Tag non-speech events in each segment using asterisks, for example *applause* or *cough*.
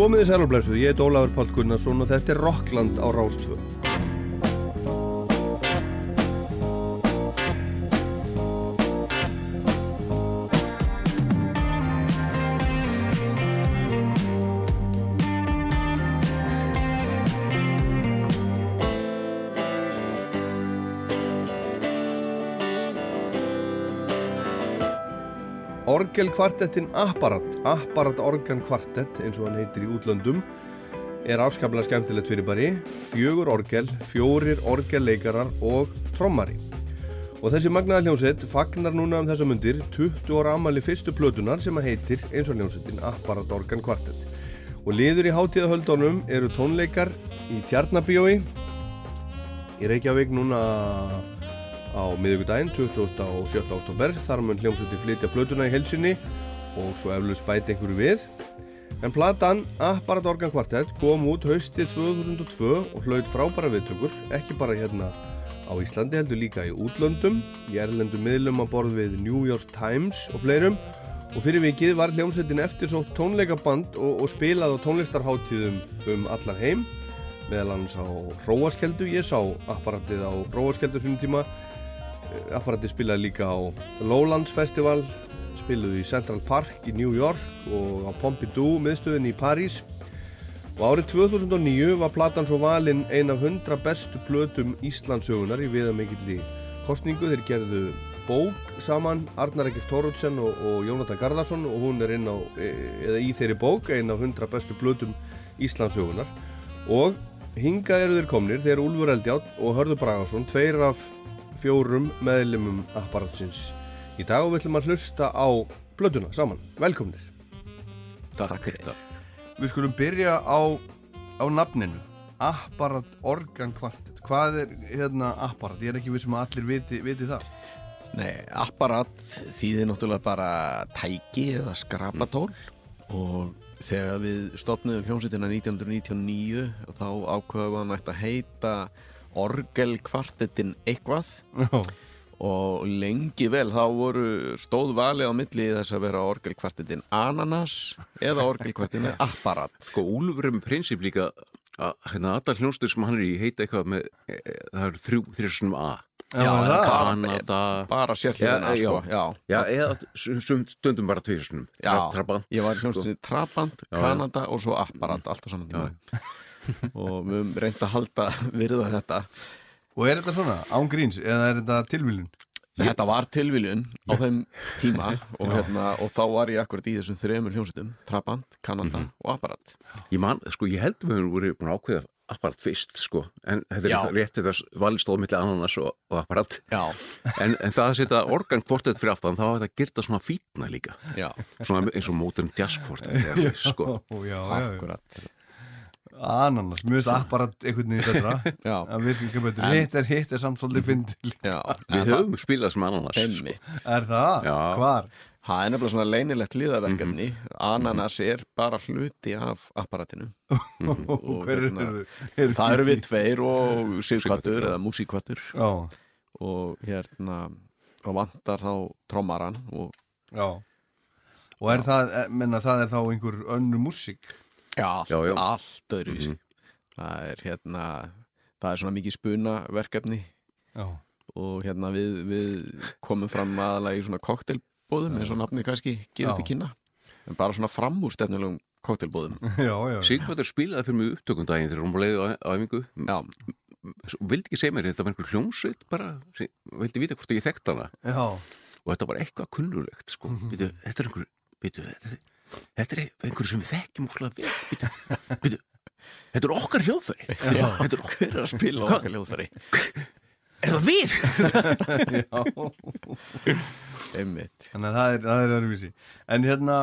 Komið þið sælublesuð, ég heit Ólafur Pál Gunnarsson og þetta er Rockland á Rástfjörn. Orgelkvartettin Apparat, Apparat Organ Kvartett eins og hann heitir í útlöndum, er afskaplega skemmtilegt fyrir bari, fjögur orgel, fjórir orgelleikarar og trommari. Og þessi magnaða hljómsett fagnar núna um þessa mundir 20 ára amali fyrstu plötunar sem að heitir eins og hljómsettin Apparat Organ Kvartett. Og liður í hátíðahöldunum eru tónleikar í Tjarnabíói, í Reykjavík núna á miðugudaginn 27. oktober þar mun hljómsvöldi flytja blötuna í helsinni og svo eflust bæti einhverju við. En platan Apparat Organ Quartet kom út hausti 2002 og hlaut frábæra viðtökur ekki bara hérna á Íslandi heldur líka í útlöndum í erlendum miðlum að borð við New York Times og fleirum. Og fyrir vikið var hljómsveitin eftir svo tónleikaband og, og spilað á tónlistarháttíðum um allan heim. Meðal hans á Róaskeldu, ég sá apparatið á Róaskeldu svona tíma apparati spilaði líka á Lowlands Festival spiluði í Central Park í New York og á Pompidou miðstöðin í París. Og árið 2009 var platan svo valinn ein af 100 bestu plötum Íslandsögunar í viðamikilli kostningu þeir gerðu bók saman Arnar Ekkert Tórótsen og, og Jónatan Garðarsson og hún er inn á eða í þeirri bók ein af 100 bestu plötum Íslandsögunar og hingað eru þeir komnir þeir Úlfur Eldjátt og Hörður Bragarsson tveir af fjórum meðlumum apparatsins í dag og við ætlum að hlusta á blötuna saman. Velkomnir. Takk fyrir þetta. Við skulum byrja á, á nafninu. Apparat Organ Quartet. Hvað er hérna apparat? Ég er ekki vissum að allir viti, viti það. Nei, apparat þýðir náttúrulega bara tæki eða skrapatól mm. og þegar við stopnum hljómsveitina 1999 þá ákveðum við að nætta að heita orgelkvartettin eitthvað Já. og lengi vel þá voru stóð valið á milli þess að vera orgelkvartettin ananas eða orgelkvartettin *laughs* apparat Sko Úlfur með prinsip líka að hérna allar hljónstur sem hann er í heita eitthvað með, e, e, það eru þrjú þrjusnum A Já, það. Kanada bara Já, sko, já. já. Já, eða stundum bara Já, Trabant ég var hljómsveitin Trabant, Já, já. Kanada og svo Apparat allt á saman tíma og við höfum reynd að halda virða þetta. Og er þetta svona, án gríns, eða er þetta tilvílun? Þetta var tilviljun á þeim tíma og, hérna, og þá var ég akkurat í þessum þremur hljómsveitum Trabant, Kanada Mhm. og Apparat. Ég man, sko, ég held við höfum voru búin að ákveða apparat fyrst, sko en þetta er Já. rétt þetta valstóð milli ananas og, og apparat. Já, en, en það að setja organ kvortet fyrir aftan þá var þetta gyrta svona fítna líka. Já, svona eins og modern jazz kvortet sko. Ó, já, akkurat Ananas, mjög veist apparat einhvern veginn betra. *laughs* Já, Það virkir ekki betur. Hitt er hitt er samt svolítið fyndil. *laughs* já *laughs* Við höfum spilað sem ananas Einmitt. Er það? Já. Hvar? Það er nefnilega svona leinilegt liðaverkefni Mhm. Ananas er bara hluti af apparatinu Og hver hérna, eru? eru Það eru við tveir og sigkvattur eða músíkvattur Já, og hérna og vantar þá trommaran og já. Og er það, eh, menna það er þá einhver önnu músík? Já, allt, Já, já. allt öðruvísi það er hérna það er svona mikið spuna verkefni Já. og hérna við, við komum fram aðalega í svona koktelbóðum eins og nafni kannski gefur til kynna en bara svona framúrstefnulegum koktelbóðum *laughs* Já, já. Sigvartur spilaði fyrir mig upptökundaginn þegar hún var leiðið á æfingu vildi ekki segja mér þetta var einhver hljómsveit bara, vildi vita hvort ég þekkt hana Já. og þetta var eitthvað kunnulegt sko. *laughs* Býtu, þetta er einhver býtu, þetta, þetta er einhver sem við þekkjum þetta er okkar hljóðfæri já. þetta er okkar að spila okkar hljóðfæri er það við? einmitt Þannig að það er, það er öðruvísi. En hérna,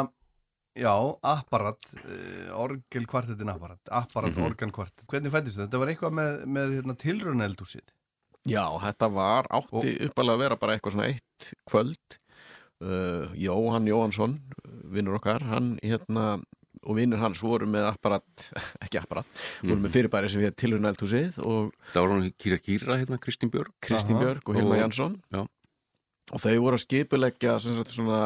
já, apparat, uh, orgelkvartetin apparat, apparat Mhm. organkvartet. Hvernig fættist þetta? Þetta var eitthvað með, með hérna, tilrauneldúsið. Já, þetta var átti uppalega að vera bara eitthvað svona eitt kvöld uh, Jóhann Jóhansson vinnur okkar, hann hérna og vinnur hans voru með apparat *laughs* ekki apparat, voru með fyrirbæri sem við tilhörna eldhúsið og það var hún Kýra Kýra hérna, Kristín Björg Kristín Aha. Björg og Hilma Og- Jansson Já. og þau voru að skipuleggja sem sagt, svona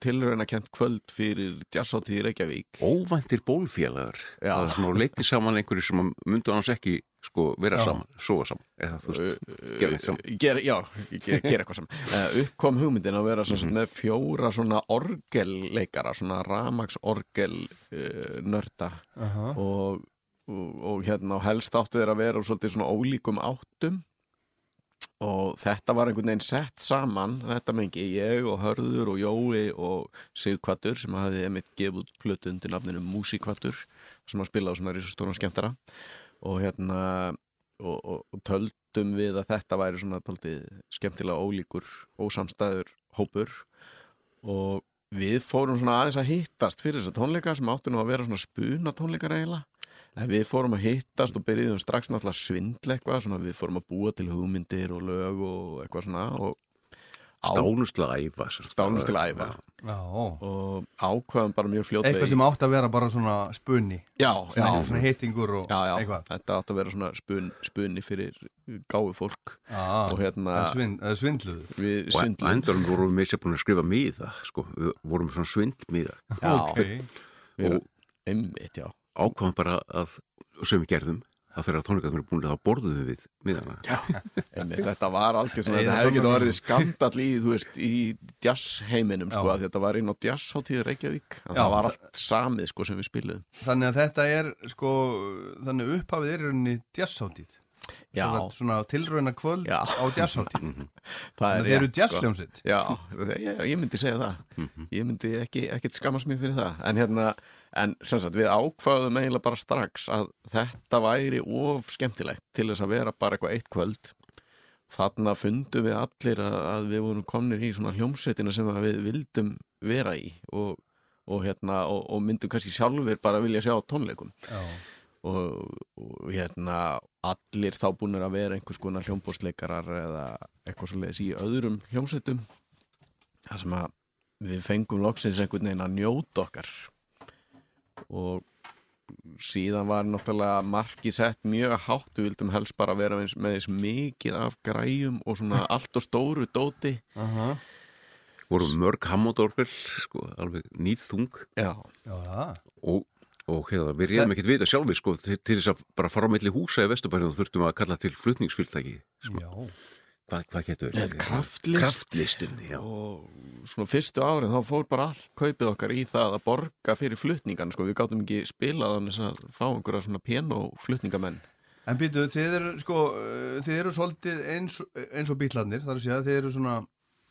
tilrauna kent kvöld fyrir jazzáttíð í Reykjavík Óvæntir bólfélagar. Það er svona leiti saman einhverju sem myndu annars ekki sko vera Já. saman, sofa saman eða þú veist, gera eitt saman Ger, já, ger, ger eitthvað saman uh, uppkom hugmyndin að vera Mhm. sagt, með fjóra svona orgelleikara svona ramags orgel uh, nörda Aha. og, og, og hérna og helst áttu þeir að vera úr svolítið svona ólíkum áttum og þetta var einhvern veginn sett saman þetta mengi ég og Hörður og Jói og Sigkvatur sem hafði emitt gefið út plötu undir nafninu Músikvatur sem að spila á svona risastóran skemmtara og hérna og, og, og töldum við að þetta væri svona taldið skemmtilega ólíkur ósamstæður hópur. Og við fórum svona aðeins að hittast fyrir þessa tónleika sem áttu nú að vera svona spuna tónleikar eiginlega. En við fórum að hittast og byrjuðum strax náttúrulega að svindla eitthvað svona við fórum að búa til hugmyndir og lög og eitthvað svona og Stánust til að æfa. Stánust til að æfa. Já. og ákvaðum bara mjög fljótlega Eitthvað sem átt að vera bara svona spunni. Já, já, Svona, heitingur og já, já, eitthvað. Þetta átti að vera svona spun, spunni fyrir gáðu fólk. Já, og hérna eða svindluðu. Við Og svindlum endur vorum við meira sér búin að skrifa miða sko, við vorum með svona svindmiða já, Ok, við, og- einmitt, já. ákvaðum bara að, sem við gerðum að þegar tónleikarnir eru búin þá borðuðum við miðana *laughs* þetta var algjör Nei, þetta hefði svona- orðið skandall í, þú veist, í jazzheiminum, sko, þetta var inn á jazzháttíður Reykjavík, Já, það var allt samið, sko, sem við spiluðum. þannig að þetta er sko, þannig upphafið er í rauninni jazzháttíð. Svona, svona tilrauna kvöld Já. á jazzháttíð *laughs* Það Þeir eru rétt, sko. jazzljómsitt Já, ég, ég myndi segja það. Ég myndi ekki, ekkit skammast mér fyrir það. En hérna, en sem sagt, við ákvaðum eiginlega bara strax að þetta væri of skemmtilegt til þess að vera bara eitthvað eitt kvöld. Þarna fundum við allir að, að við vorum komnir í svona hljómsveitina sem við vildum vera í og, og hérna, og, og myndum kannski sjálfur bara vilja sjá tónleikum. Já, og, og hérna allir þá búinir að vera einhvers konar hljómbórsleikarar eða eitthvað svo leiðis í öðrum hljómsveitum. Það sem að við fengum loksins einhvern veginn að njóta okkar. Og síðan var náttúrulega marki sett mjög hátt, við vildum helst bara vera eins- með þess mikið af græjum og svona allt og stóru dóti. Aha. vorum mörg hammódorfel sko, alveg nýðþung já, já það og, og hérna, við reyðum ekkert vita sjálfur sko, til, til þess að bara fara á milli húsa í Vesturbænum þá þurftum við að kalla til flutningsfyrirtæki Já, hvað, hvað getur kraftlist. kraftlistin já. og svona fyrstu árin þá fór bara allt kaupið okkar í það að borga fyrir flutningan sko, við gáttum ekki spilað þannig að fá einhverja svona piano-flutningamenn. En býtu, þið eru sko, þið eru svolítið eins, eins og bílarnir, þar að segja, þið eru svona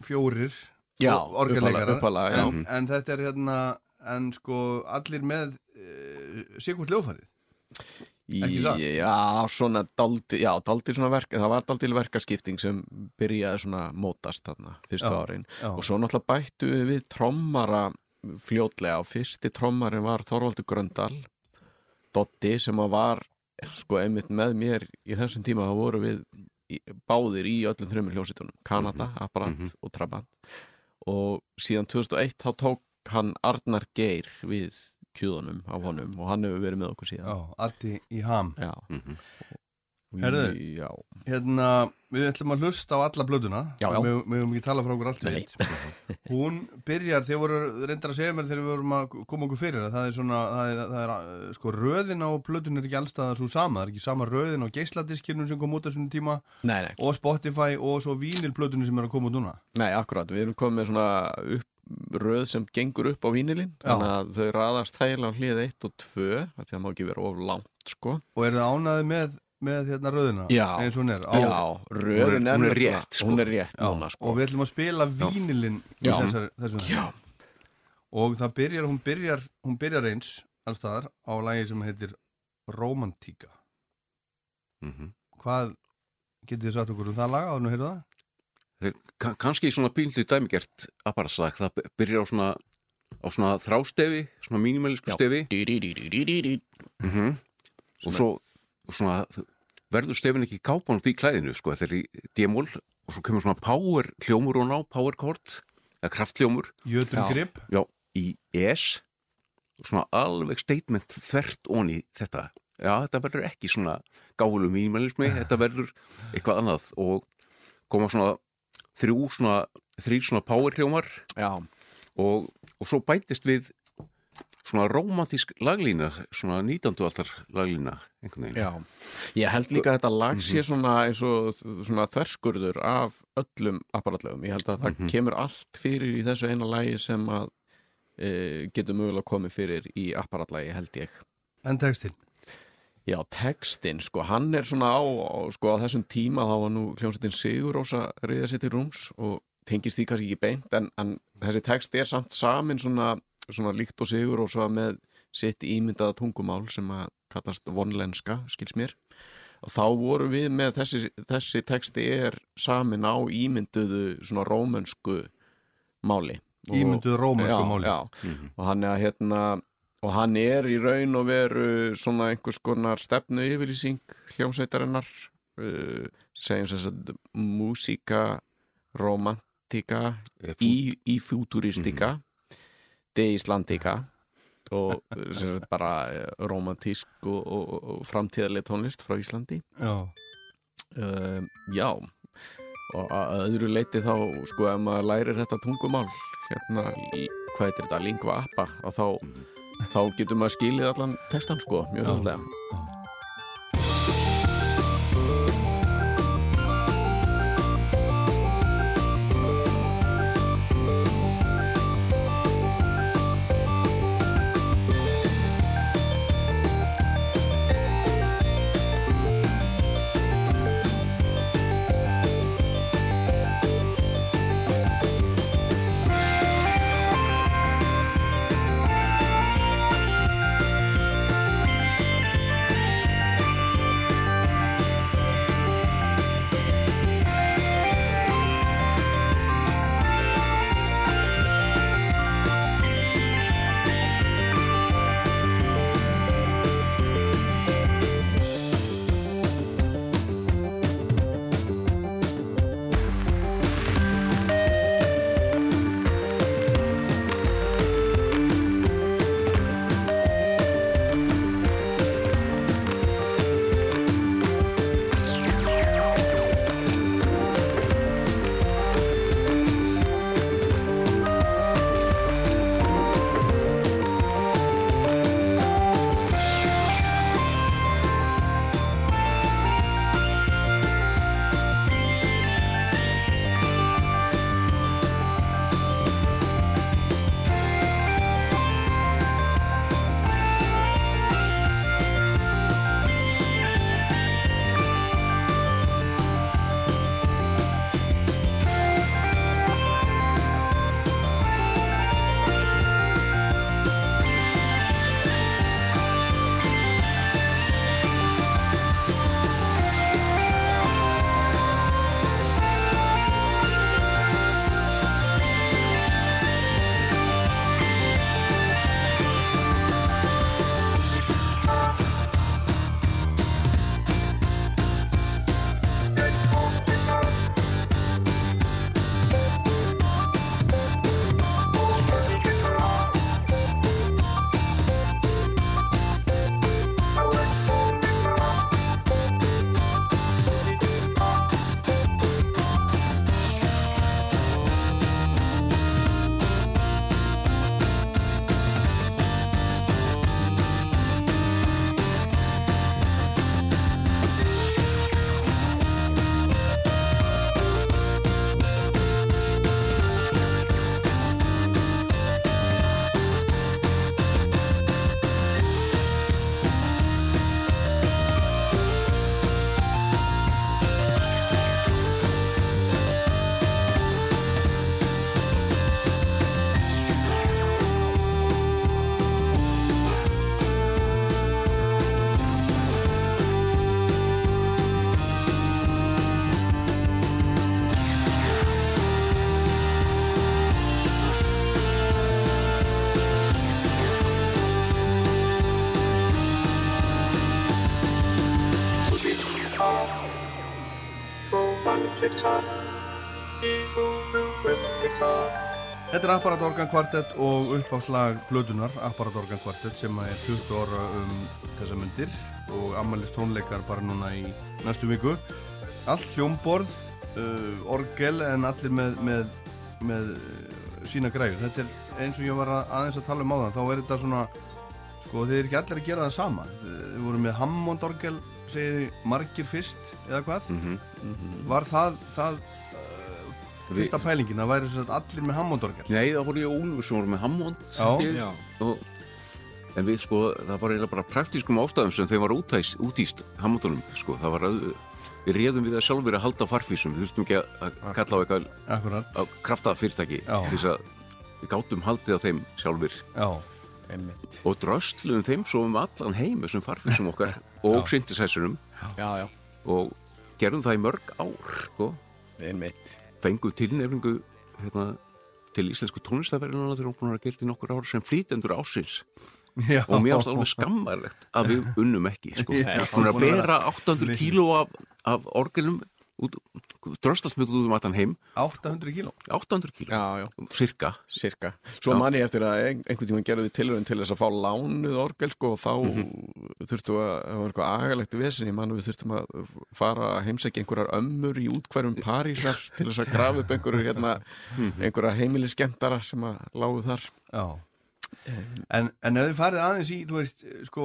fjórir já. en, en þetta er hérna, en sko, allir með Sigurd Ljófarið. Ekki satt? Já, svona daldi, já, daldi svona verk, það var daldi verkaskipting sem byrjaði svona mótast þarna fyrstu árin. og svo náttúrulega bættu við trommara fljótlega. Og fyrsti trommarin var Þorvaldur Gröndal Dotti sem að var sko einmitt með mér í þessum tíma. Þá voru við í, báðir í öllum þrjumur hljómsveitunum, Kanada, Apparat og Trabant. Og síðan 2001 þá tók hann Arnar Geir við kjúðunum af honum og hann hefur verið með okkur síðan Já, Addi í ham. Já Og Heyrðu. í- Já, Hérna, við ætlum að hlusta á alla blöðuna. Já, já. Við við höfum ekki tala frá okkur allt í. Hún byrjar, þeir voru reyndar að segja mér þegar við vorum að koma okkur fyrir það. Það er svona, það er, það er sko, röðin á blöðun er ekki allstað svo sama. Það er ekki sama röðin á geisladiskirnum sem kom út á svona tíma nei, nei, og Spotify og svo vínilblöðunum sem er að koma út núna. nei, akkurat Við erum komið með svona upp, röð sem gengur upp á vínilinn þannig að þau raðast þægilega á hlið 1 og 2 því að það má ekki vera of langt sko Og er það ánaði með, með hérna röðina? Já. Eins og hún er. Á, Já, röðin Hún er- hún er rétt, sko. Hún er rétt núna sko Og við ætlum að spila vínilinn Og það byrjar, hún byrjar, hún byrjar eins allstaðar á lagi sem heitir Romantíka. Mhm. Hvað getið þið sagt okkur um það laga? Ánum að heyrðu það? Kannski svona bíldi dæmigert apparatslag, það byrjar á svona á svona þrástefi, svona mínimalísku stefi. Mm og svo og svona, verður stefin ekki í kápan út í klæðinu, sko, þetta er í demól og svo kemur svona power hljómur og ná power chord, eða krafthljómur. Jötur Já. grip. já, í S. Og svona alveg statement þvert onni þetta, já, þetta verður ekki svona gáfulegu mínimalismi, þetta verður eitthvað annað. Og koma svona þrjú svona þrýr svona power hljómar og, og svo bætist við svona romantísk laglína svona 19. allar laglína einhvern veginn já. Ég held líka að þetta lag sé svona eins og svona þverskurður af öllum apparatlegum. Ég held að það kemur allt fyrir í þessu eina lagi sem að e, getur mögulega komið fyrir í apparatlagi, held ég. En textin? Já, textin, sko, hann er svona á, sko, á þessum tíma þá var nú hljómsveitin Sigur Rósa reyða sér til rúms og tengist því kannski ekki beint en, en þessi text er samt samin svona, svona líkt og Sigur Rósa með sitt ímyndaða tungumál sem að kallast vonlenska, skils mér. Og þá vorum við með þessi, þessi texti er samin á ímynduðu svona rómönsku máli. Ímynduðu rómönsku já, máli. Já, og hann er að hérna og hann er í raun og veru svona einhvers konar stefnu yfirlýsing hljómsveitarinnar uh, segjum sem sagt músíka romantika í, í futuristika deislandika og sem sagt bara eh, romantísk og, og, og, framtíðarlega tónlist frá Íslandi. Já. uh, já. Og að öðru leiti þá sko ef maður lærir þetta tungumál hérna í, hvað heitir þetta, lingva appa og þá, þá getur maður skilið allan textan sko, mjög höfðlega Þetta er Apparat Organ Quartet og uppáslag blödunar Apparat Organ Quartet sem er 20 ára um þessa myndir og ammælist tónleikar bara núna í næstu viku. Allt hljómborð, uh, orgel en allir með, með með uh, sína græður. Þetta er eins og ég var að, aðeins að tala um áðan, þá er þetta svona, sko, þið er ekki allir að gera það sama. Þið voru með Hammond orgel, segið þið, margir fyrst, eða hvað? Mhm. Var það, það fyrsta pælingin, að væri sem sagt allir með Hammond orgel? Nei, það voru ég og Úlfur sem voru með Hammond Já. held ég. Já. og, En við sko, það var eiginlega bara praktískum ástæðum sem þeim var útæst, útýst Hammondunum, sko, það var við réðum við það sjálfur að halda farfísum við þurftum ekki að kalla á eitthvað Akkurat, á krafta fyrirtæki við gátum haldið á þeim sjálfur já, og dröstluðum þeim svo um allan heim þessum farfísum okkar *laughs* og já, og gerðum það í mörg ár sko. einmitt. Fengum tilnefningu hérna, til íslensku tónlistafærinuna þegar hún búin að gera í nokkur ár sem flýtendur ásins já. og mér ást alveg skammarlegt að við unnum ekki sko. hún er að bera 800 kíló af, af orgelum dröstast með út um allan heim 800 kíló. 800 kíló, Já, já, cirka cirka. Svo man ég eftir að ein, einhvern tímann gerðu við tilhörun til þess að fá lánuð orgel sko og þá þurftu að, það var eitthvað agalegt vesen, ég man að við þurftum að fara að heimsækja einhverjar ömmur í útkværum Parísar til þess að grafa upp einhverjur hérna, einhverja heimiliskemtara sem að lágu þar. Já. En, en ef þið farið aðeins í, þú veist, sko,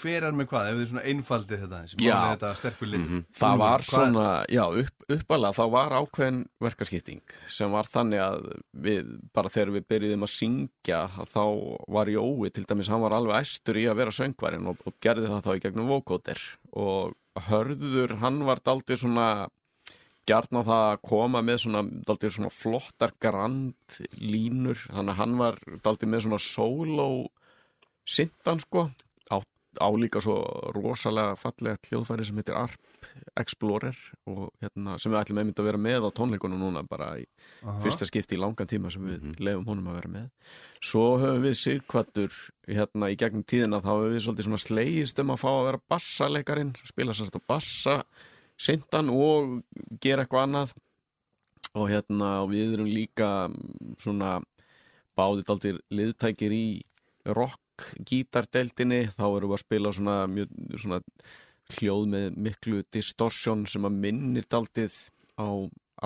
hver er með hvað, ef þið svona einfaldið þetta aðeins, málið þetta sterkur lit. Það var Hvað- svona, já, upp, uppalega þá var ákveðin verkaskipting sem var þannig að við, bara þegar við byrjuðum að syngja þá var Jói, til dæmis, hann var alveg æstur í að vera söngvarinn og, og gerði það þá í gegnum vókóter og Hörður, hann var daldið svona gjarn á það að koma með svona daldið svona flottar grand línur, þannig að hann var daldið með svona solo sintan sko. Á, á líka svo rosalega fallega hljóðfæri sem heitir ARP Explorer og hérna sem við ætlum einmitt að vera með á tónleikunum núna bara í fyrsta skipti í langan tíma sem við lefum honum að vera með. Svo höfum við sigkvættur hérna í gegnum tíðina þá höfum við svolítið svona slegist um að fá að vera bassaleikarin spila þetta bassa sintan og gera eitthvað annað. Og hérna og við erum líka mm, svona báðið aldrei liðtækir í rock gítardeltinni þá erum við að spila svona, mjög, svona hljóð með miklu distortion sem að minnir daldið á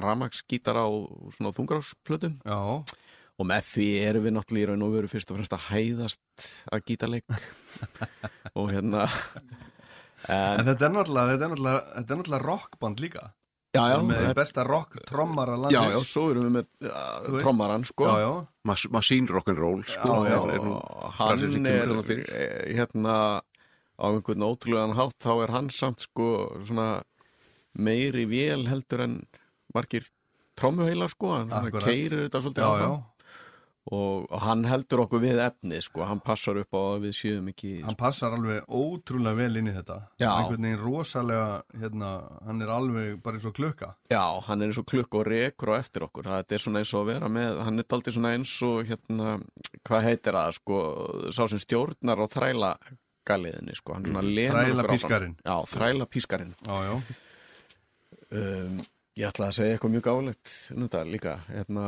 ramagsgítar á svona þungarásplötum Já, og með því erum við náttúrulega í raun og veru fyrst og fremst að hæðast að gítarleik. *laughs* Og hérna en, en þetta er náttúrulega, þetta er náttúrulega, þetta er náttúrulega rockband líka. já, já, með þetta- besta rock trommara já, já, landsins. svo erum við með uh, trommaran sko. Já, já. Mas Machine Rock'n'Roll sko, Já, já, er, er nú hann er eh, hérna á einhvern ótrúlegan hátt þá er hann samt sko svona meiri vél heldur en margir trommuheila sko. Hann keirir þetta svolítið Já, áfram. já, og, hann heldur okkur við efni sko, hann passar upp á að við séum ekki hann passar alveg ótrúlega vel inn í þetta. Já. Einhvern veginn rosalega, hérna, hann er alveg bara eins og klukka. Já, hann er eins og klukk og rekur á eftir okkur þetta er svona eins og að vera með hann er aldrei svona eins og hérna hvað heitir það, sko, sá sem stjórnar á þræla galiðinni, sko hann svona lemur okkur áfram. Þrælapískarinn. Já, þræla pískarinn Já, já. um, Ég ætla að segja eitthvað mjög gáleitt um þetta líka, hérna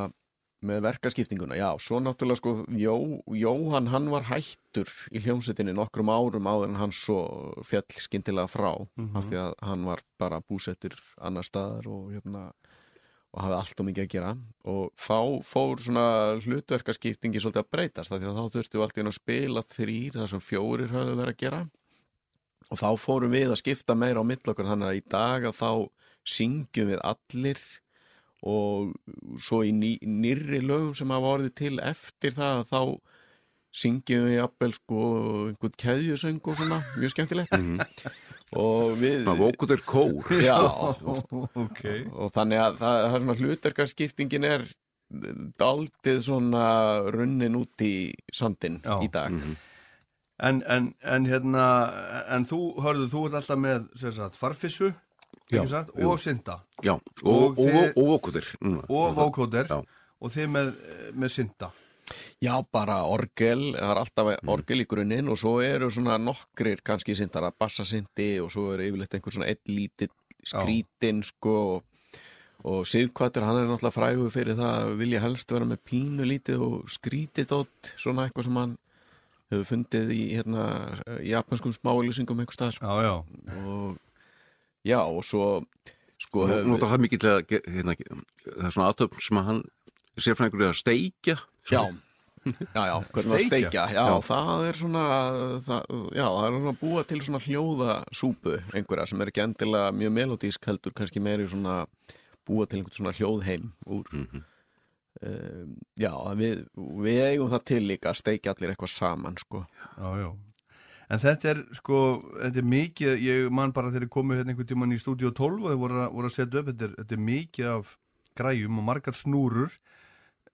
með verkaskiptinguna, já, svo náttúrulega sko Jó, Jóhann, hann var hættur í hljómsettinni nokkrum árum áður en hann svo fjall skyndilega frá af því að hann var bara búsettur annar staðar og hérna og hafði allt og mikið að gera. Og þá fór svona hlutverkaskiptingi svolítið að breytast af því að þá þurftum við alltaf inn að spila þrýr þar sem fjórir höfðu verið að gera. Og þá fórum við að skipta meira á mill okkur þannig að í dag að þá syngjum við allir og svo í ný, nýrri lögum sem hafa orðið til eftir það að þá syngjum við jafnvel sko einhvern keðjusöng og svona, mjög skemmtilegt. Og við Það vókuður kór. Já, *laughs* ok. og þannig að það, það er svona hlutverkarskiptingin er daldið svona runnin út í sandin Já. í dag. En, en, en hérna, en þú, hörðu, þú ert alltaf með, sem sagt, farfissu, Já, og synda, Já, Og og, og, þið- og, og núna. og vókóder, Já. og þið með, með synda. Já, bara orgel, það er alltaf Mm. orgel í grunninn og svo eru svona nokkrir kannski sindar að bassasindi og svo er yfirleitt einhver svona einn lítill skrítinn sko og, og Sigkvættur hann er náttúrulega frægur fyrir það að vilja helst vera með pínu lítið og skrítið dótt svona eitthvað sem hann hefur fundið í hérna japanskum smáilusingum einhver staðar Já, já, og já og svo sko höfum nú það mikið til að hérna, það er svona aðtöfn sem að hann sérfræðingur er að steikja Já, já, já, hvernig að Steikja? steikja Já, það er svona það, Já, það er svona að búa til svona hljóðasúpu einhverja sem er ekki endilega mjög melodísk heldur kannski meiri svona búa til einhvern svona hljóðheim úr um, Já, við, við eigum það til líka að steikja allir eitthvað saman sko. Já, já. En þetta er sko, þetta er mikið, ég man bara þegar ég komið hérna einhvern tíman í stúdíu 12 og þið voru, voru að setja upp, þetta er, þetta er mikið af græjum og margar snúrur.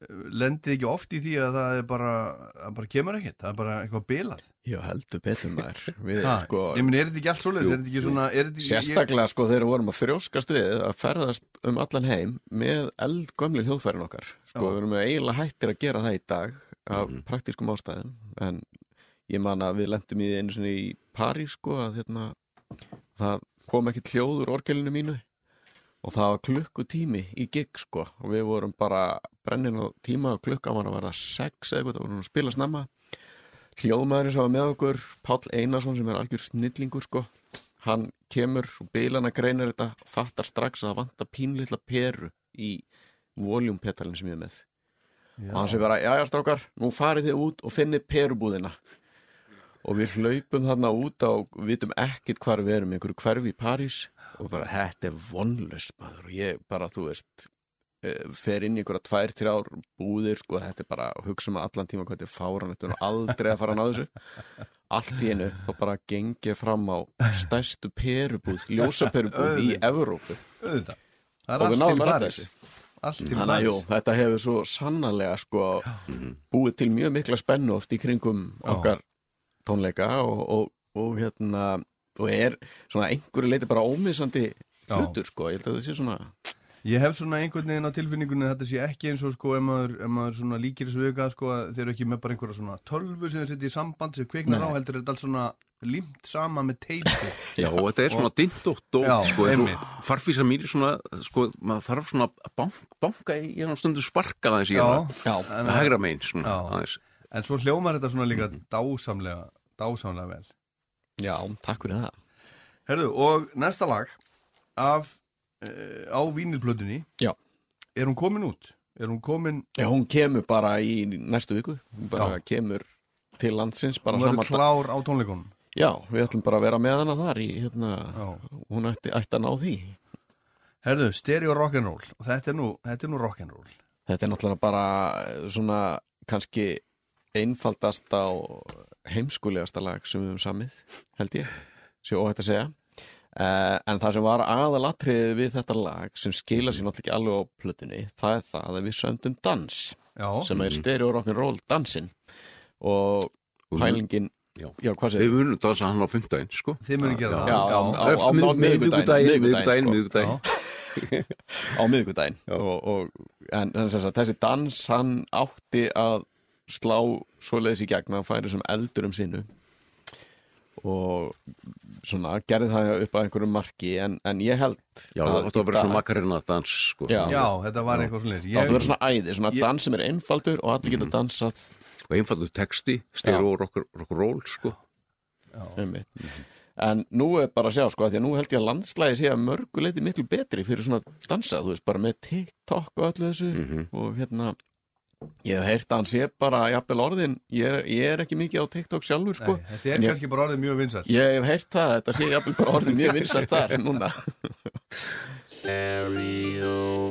Lendið ekki oft í því að það er bara, það bara kemur ekkert, það er bara eitthvað bilað. Já, heldur betur maður. Ha, sko, Ég meni, er þetta ekki allt svoleiðis, er þetta ekki svona, er þetta ekki... Sérstaklega sko þegar við vorum að þrjóskast við að ferðast um allan heim með eldgömli hljóðfærin okkar. Sko við erum eiginlega hættir að gera það í dag af praktískum ástæðum en ég man að við lendum í einu sinni í París sko að hérna, það kom ekki hljóð úr orgelinu mínu. Og það var klukkutími í gig sko og við vorum bara brennin á tíma og klukkan var að vera sex eða eitthvað, það vorum að spila snemma. Hljóðmaðurinn sem var með okkur Páll Einarsson sem er algjör snillingur sko hann kemur og bílana greinir þetta fattar strax að það vantar pínlítla peru í voljumpetalinn sem ég er með. Og hann sem bara, já já strákar, nú farið þið út og finnið perubúðina og við hlaupum þarna út og vitum ekkert hvar við erum, einhverju hverfi í París. Og bara, þetta er vonlust maður. Og ég bara, þú veist eh, fer inn í einhverja tvær, þrjár búðir sko, þetta er bara, hugsa um allan tíma hvað þetta er fáran, þetta er aldrei að fara að ná þessu. Allt í einu, þá bara gengið fram á stærstu perubúð ljósaperubúð í Evrópu. Það Og við náðum að þessu. Þannig að jú, þetta hefur svo sannarlega sko búið til mjög mikla spennu oft í kringum okkar tónleika og, og, og hérna og er svona einhverju leiti bara ómissandi hlutur sko, ég held að það sé svona Ég hef svona einhvern veginn á tilfinningunni að þetta sé ekki eins og sko ef maður, ef maður svona líkir þessu auka sko að þeir eru ekki með bara einhverja svona tölvu sem þeir setja í samband sem kviknar á heldur er þetta allt svona límt sama með teipi Já, og þetta er svona dint og dót, Já, sko, farfísa er svona, sko, maður þarf svona að bank, banka í, er stundu sparka aðeins í Já. hana, Já, að hægra megin, svona, aðeins. En svo hljómar þetta svona líka dásamlega dásamlega vel. Já, takk fyrir það. Herðu, og næsta lag af uh, á vínilplötunni Já, er hún komin út? Er hún komin, já hún kemur bara í næstu viku. Hún bara kemur til landsins hún verður klár á tónleikunum. Já, við ætlum bara að vera með hana þar í hérna, Já. hún ætti, ætti að ná því. Herðu, stereo rock'n'roll. Þetta er nú, nú rock'n'roll. Þetta er náttúrulega bara eh, svona kannski einfaldasta og heimskulegasta lag sem við höfum samið, held ég, sé óhætt að segja. Uh, en það sem var aðalatriðið við þetta lag sem skila sér náttúrulega ekki alveg á plötunni, það er það að við söndum dans Já, sem er stereo rock'n'roll dansinn. Og pælingin, Já. já, hvað segir Við munum dansa hann á fymtdægin, sko. þið munið gera það. Já, á, á, á, á Mið- miðvikudaginn miðvikudaginn, miðvikudaginn, miðvikudaginn, sko. *laughs* og, og, en, en þess að þessi dans hann átti að slá svoleiðis í gegn að hann færi sem eldur um sinnu og svona gerði það upp að einhverjum marki en, en ég held Já, það átti að vera í svona dag- makarina dans, sko. Já. Já, þetta var eitthvað svona það átti að vera svona æði, svona ég- dans sem er einfaldur og allir geta dansað Og einfaldur texti, stereo rock, rock roll, sko. einmitt. en nú er bara að sjá sko, af því að nú held ég að landslægi sé að mörgu leiti miklu betri fyrir svona dansa, þú veist, bara með TikTok og öllu þessu og hérna ég hef heyrt að hann sé bara jafnvel orðin, ég, ég er ekki mikið á TikTok sjálfur sko, Nei, Þetta er En ég- kannski bara orðið mjög vinsælt ég hef heyrt það þetta sé jafnvel bara orðin mjög vinsast þar *laughs* núna Stereo.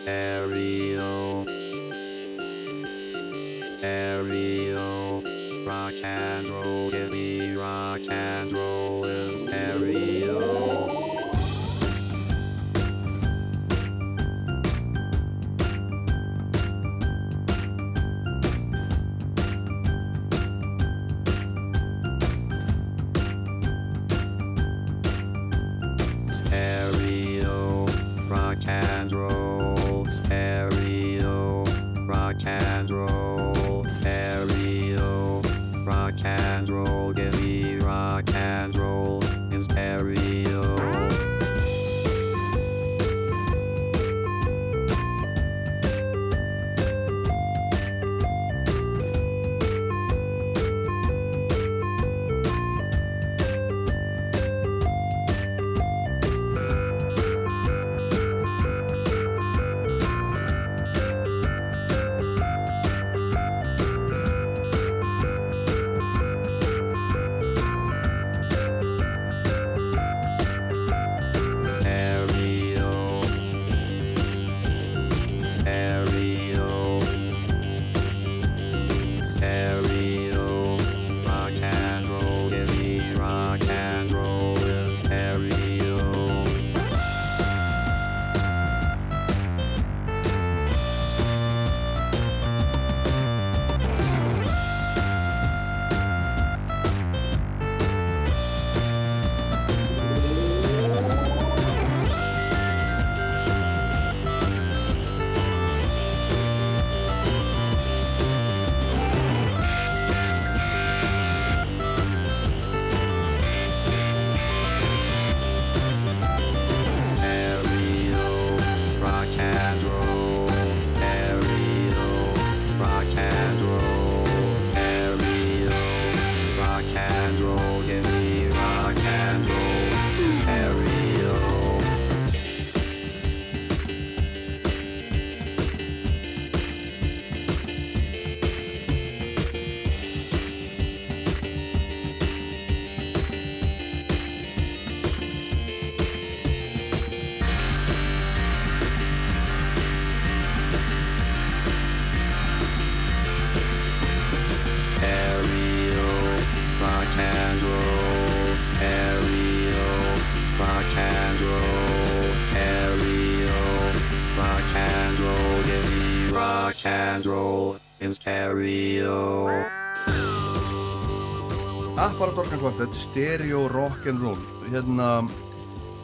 Stereo. Stereo. Rock and roll, give me rock and roll Quartet, stereo rock and roll. Hérna,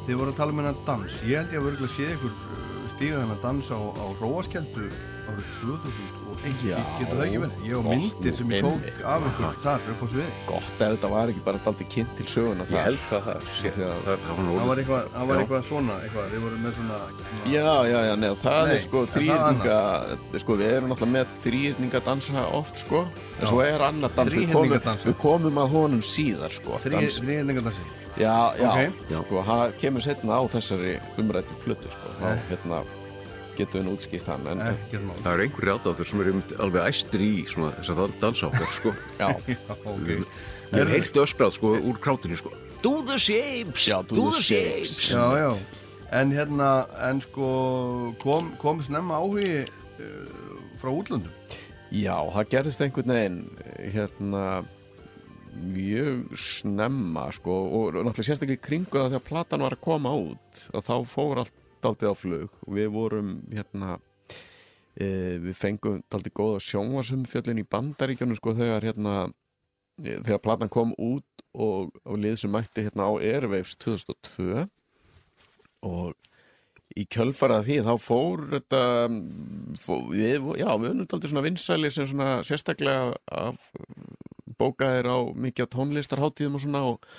þið voru að tala um hennar dans. Ég held ég að verður að sé ykkur uh, stíga hennar dans á, á Róaskeldu árið 2001 Já. Getur það ekki verið? Ég hef myndir sem ég tók af ykkur þar upp á sviði. Gott ef þetta var ekki bara daldi kynnt til söguna Ég held það að- það, var eitthvað, það var Já. eitthvað svona eitthvað, þið voru með svona, svona Já, já, já, neða, það Nei, er sko en það þrýrninga, sko við erum náttúrulega með þrýrninga dansa oft sko en svo er annar dans, við komum, við komum að honum síðar sko dans, þrýhenningadansi Já, já, Ok. sko, það kemur setna á þessari umrættu plötu sko þá hérna getum við nú útskýrt hann en, mál Það eru einhverju aðdáður sem eru alveg æstir í svona þess að dansa okkar sko. *laughs* *laughs* já, Ok. Ég heyrti öskrað sko úr krátinu sko. Do the shapes, Já, do the shapes. Já, já En hérna, en sko kom, kom snemma áhugi uh, frá útlöndum já, það gerðist einhvern veginn hérna mjög snemma sko og náttúrulega sérstaklega í kringu það þegar platan var að koma út þá fór allt daldið á flug. Og við vorum hérna e, við fengum daldið góða sjónvarsumfjöllin í bandaríkjunum sko þegar hérna e, þegar platan kom út og, og lið sem mætti hérna á Airwaves 2002 og í kjölfarað því þá fór þetta fór, við, já, við erum daldið svona vinsæli sem svona sérstaklega af bókaðir á mikið á tónlistarháttíðum og svona og,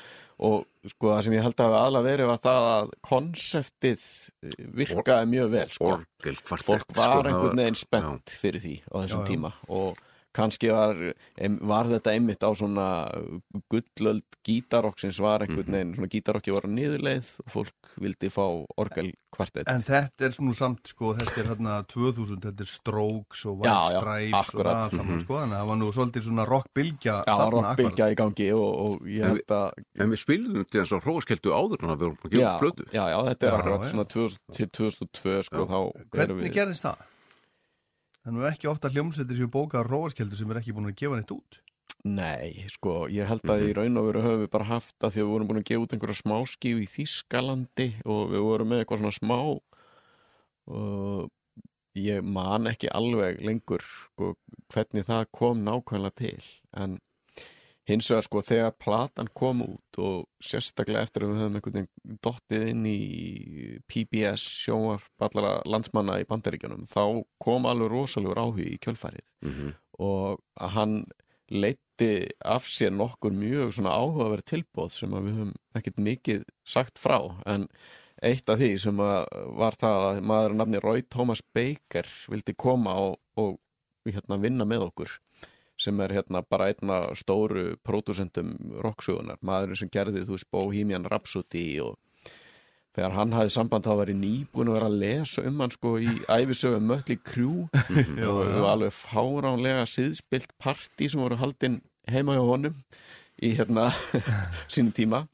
og sko það sem ég held að hafa aðla verið var það að konseptið eh, virkaði mjög vel sko. Orgel kvartett fólk sko, var það einhvern veginn spennt fyrir því á þessum Já, já. tíma og kannski var, var þetta einmitt á svona gullöld gítarokksins var Mhm. einhvern veginn svona gítarokki var á niðurleið og fólk vildi fá orgel kvartett En þetta er svona samt, sko, þetta er hérna 2000, þetta er Strokes og Já, White já, Stripes og akkurat. það saman, sko, þannig að það var nú svolítið svona rockbylgja Já, rockbylgja í gangi og, og ég held að En við spilum til þess að hróaskeldu áður en að við vorum að gefa já, blödu já, já, þetta er Já, akkurat já. svona 2000, til 2002 sko, þá erum Hvernig við gerðist það? Þannig að ekki ofta hljómsveitir sem bóka róaskeldu sem er ekki búin að gefa neitt út Nei, sko, ég held að Mhm. í raun og veru höfum við bara haft að því að við vorum búin að gefa út einhverja smáskíu í Þískalandi og við vorum með eitthvað svona smá og ég man ekki alveg lengur sko, hvernig það kom nákvæmlega til en hins vegar sko þegar platan kom út og sérstaklega eftir að við höfum einhvern veginn dottið inn í PBS sjónvarp allara landsmanna í bandaríkjunum þá kom alveg rosalegur áhugi í kjölfærið Mhm. og að hann leiti af sér nokkur mjög svona áhugaverð tilbóð sem við höfum ekkert mikið sagt frá. En eitt af því sem var það að maður að nafni Roy Thomas Baker vildi koma og, og hérna vinna með okkur sem er hérna bara einna stóru pródusendum rocksugunar, maðurinn sem gerði þú veist Bohemian Rhapsody og þegar hann hafði samband þá var ég nýbúin að vera að lesa um hann sko í æfisögum Mötli Krjú Já, *laughs* og það var alveg fáránlega siðspilt partí sem voru haldin heima hjá honum í hérna *laughs* sínum tíma.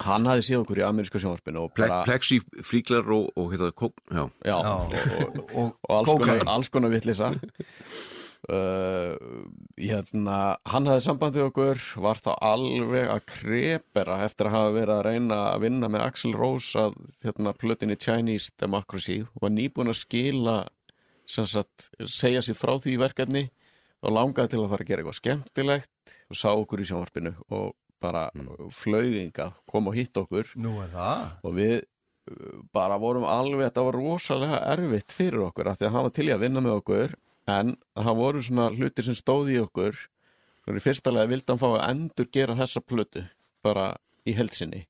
Hann hafði séð okkur í ameríska sjónvarpinu og Ple bara, Plexi fríklar og, og hérna, kók, já, já, Já. og, og, og, og alls konar, konar vittlisa uh, hérna, hann hafði samband við okkur var þá alveg að krepera eftir að hafa verið að reyna að vinna með Axel Rose að hérna, plötinni Chinese Democracy. Og var nýbúin að skila sagt, segja sér frá því verkefni og langaði til að fara að gera eitthvað skemmtilegt og sá okkur í sjónvarpinu og bara mm. flauðinga kom og hitt okkur. Og við uh, bara vorum alveg, þetta var rosalega erfitt fyrir okkur af því að var til í að vinna með okkur en það voru svona hlutir sem stóði í okkur. Og í fyrsta lega vildi hann fá að endur gera þessa plötu bara í heldsinni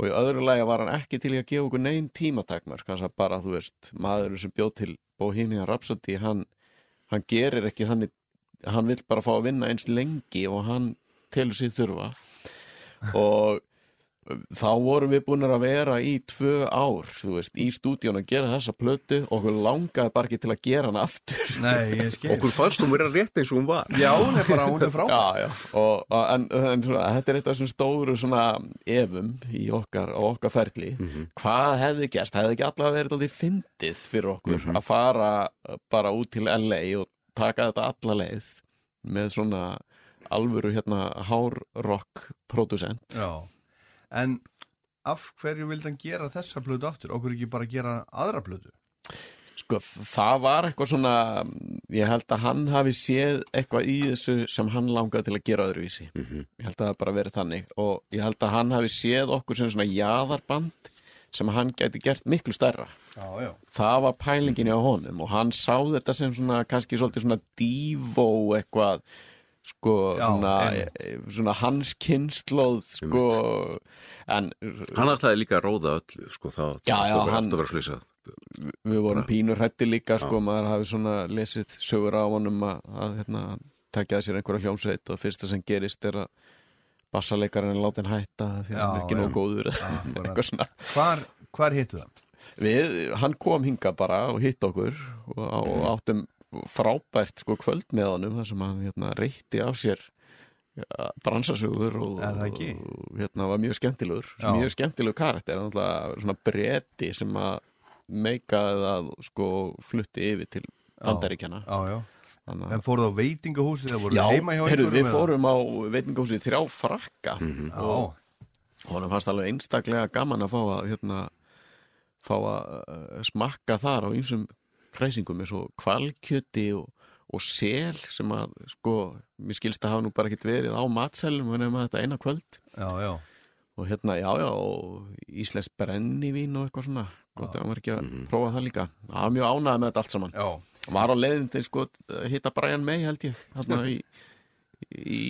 og í öðru lega var hann ekki til að gefa okkur neinn tímatakmar kannski bara, þú veist, maðurinn sem bjóð til Bohemian Rhapsody, hann hann gerir ekki þannig hann vill bara fá að vinna eins lengi og hann telur sig þurfa. Og þá vorum við búin að vera í tvö ár, þú veist, í stúdíun að gera þessa plötu og okkur langaði bara ekki til að gera hana aftur. Nei, ég skil. Okkur fannst hún vera rétt eins og hún var. Já, hún er bara, hún er frá Já, já, og, og, en, en svona, þetta er eitt af þessum stóru svona efum í okkar, á okkar ferli. Hvað hefði gæst, hefði ekki allavega verið alltaf fyndið fyrir okkur að fara bara út til LA og taka þetta alla leið með svona alvöru hérna hárrock producent Já, en af hverju vildi hann gera þessa plötu aftur? Okkur ekki bara gera aðra plötu? Sko, það var eitthvað svona ég held að hann hafi séð eitthvað í þessu sem hann langaði til að gera öðruvísi. Ég held að það bara verið þannig. Og ég held að hann hafi séð okkur sem svona jaðarband sem hann gæti gert miklu stærra. Já, já. Það var pælingin á honum og hann sá þetta sem svona kannski svolítið svona divo eitthvað sko Já, svona, einmitt. e, svona hans kynnslóð sko en hann ætlaði líka að róða öllu sko, það Já, já, hann- alltaf að vera slýsað við vorum pínur hætti líka sko, maður hafi svona lesið sögur á honum að, að hérna, takja að sér einhverja hljómsveit og fyrsta sem gerist er að bassalekarinn er látin hætta því að Já, hann er ekki já. nóg góður *laughs* Hvar, hvar hittu það? við, hann kom hinga bara og hitt okkur og, og áttum frábært sko kvöld með honum þar sem hann hérna, reytti af sér ja, bransasögur og, það ekki? og hérna var mjög skemmtilegur Já. mjög skemmtilegur karakter. Svona breti sem að meikaði að sko flutti yfir til Bandaríkjana En fóruð á veitingahúsið Já, einhverjum við fórum á veitingahúsið þrjá frakka. Já, og honum fannst alveg einstaklega gaman að fá að hérna, fá að uh, smakka þar á ýmsum kræsingum eins og kvalkjöti og, og sel sem að sko, mér skilst að hafa nú bara ekkert verið á matselum en nema þetta eina kvöld. Já, já. Og hérna, já, já, og íslensk brennivín og eitthvað svona. Gott að var ekki að prófa það líka. Það var mjög ánægð með þetta allt saman. Já, hann var á leiðin til sko að hitta Brian May held ég hérna í, í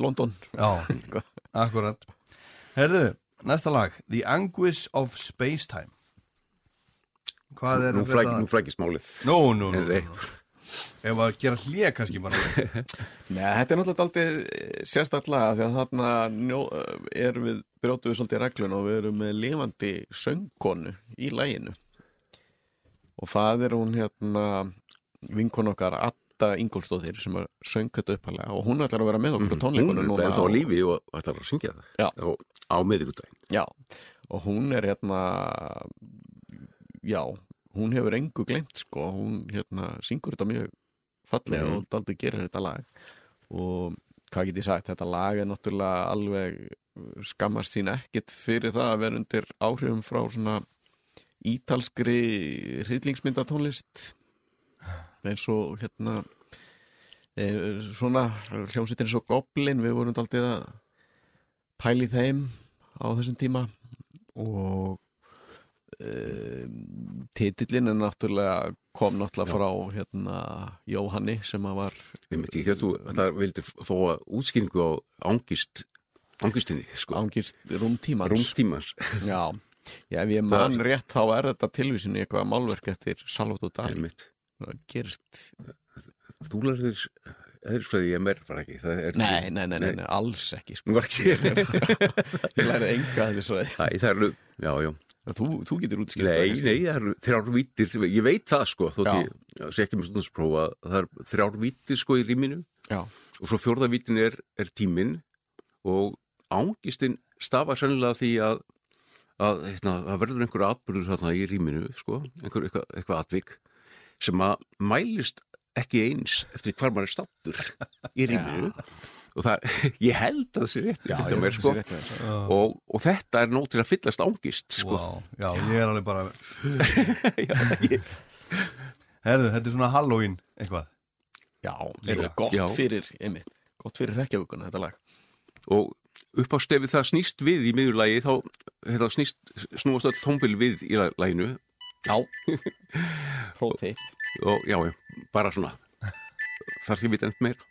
London. Já, *laughs* akkurat. Herðu, næsta lag. The Anguish of Spacetime Hvað er nú, flæk, nú flækist málið Nú, nú, nú. Ef að gera hlje kannski bara. *laughs* Nei, þetta er náttúrulega aldrei sérstaklega því að þarna njó, erum við brjótu við svolítið reglun og við erum með lifandi söngkonu í læginu og það er hún hérna vinkon okkar Adda Ingolstóðir sem er söng þetta uppalega og hún ætlar að vera með okkur á hún tónleikunum er núna ennþá á lífi og ætlar að syngja það Já. á, miðvikudaginn. Já, og hún er hérna já, hún hefur engu glemt sko, hún hérna syngur þetta mjög fallega Mhm. og daldi gerir þetta lag. Og hvað get ég sagt, þetta lag er náttúrulega alveg skammast sín ekkit fyrir það að vera undir áhrifum frá svona ítalskri hryllingsmyndatónlist. Eins og hérna e, svona hljómsveitin eins og Goblin, við vorum daldið að pæli þeim á þessum tíma. Og titillin er náttúrulega kom náttúrulega frá hérna Jóhanni sem að var ég myndi ekki að þú ætlar vildir fá útskýringu á ángist ángistinni sko, ángist rúmtímans. Rúmtímans. Já, já, ef ég man rétt þá er þetta tilvísin í eitthvað málverk eftir Salvatore Dali. Einmitt. Það gerist. Þú lærðir eðlisfræði ég mér var ekki það er nei, nei, nei, nei, alls ekki sko. *laughs* Ég læri enga þessu. Það eru, já, já þú, þú getur útskilt Nei, nei, það eru þrjár vítir ég veit það sko, þótt Já. ég sé ekki með stundinsprófa það eru þrjár vítir sko í rýminu. Já, og svo fjórða vítin er, er tíminn og ángistin stafa sennilega því að að það verður einhver atbyrður þarna í rýminu, sko, einhver eitthvað, eitthvað atvik sem að mælist ekki eins eftir hvar maður er stattur í *laughs* rýminu og það, *laughs* ég held að það sé rétt Já, mér, held að sko. sé rétt þér. og, og þetta er nóg til að fyllast ángist sko. Vá, já, ég er alveg bara *laughs* Já, ég, Herðu, þetta er svona Halloween eitthvað Já, þetta er gott Já. fyrir, einmitt, gott fyrir rekkjavukuna þetta lag. og upp á stefið það snýst við í miðurlægi þá hérna, snýst, snúast öll tómbil við í laginu Já, próf þig. og já, já, bara svona þar því við enn meira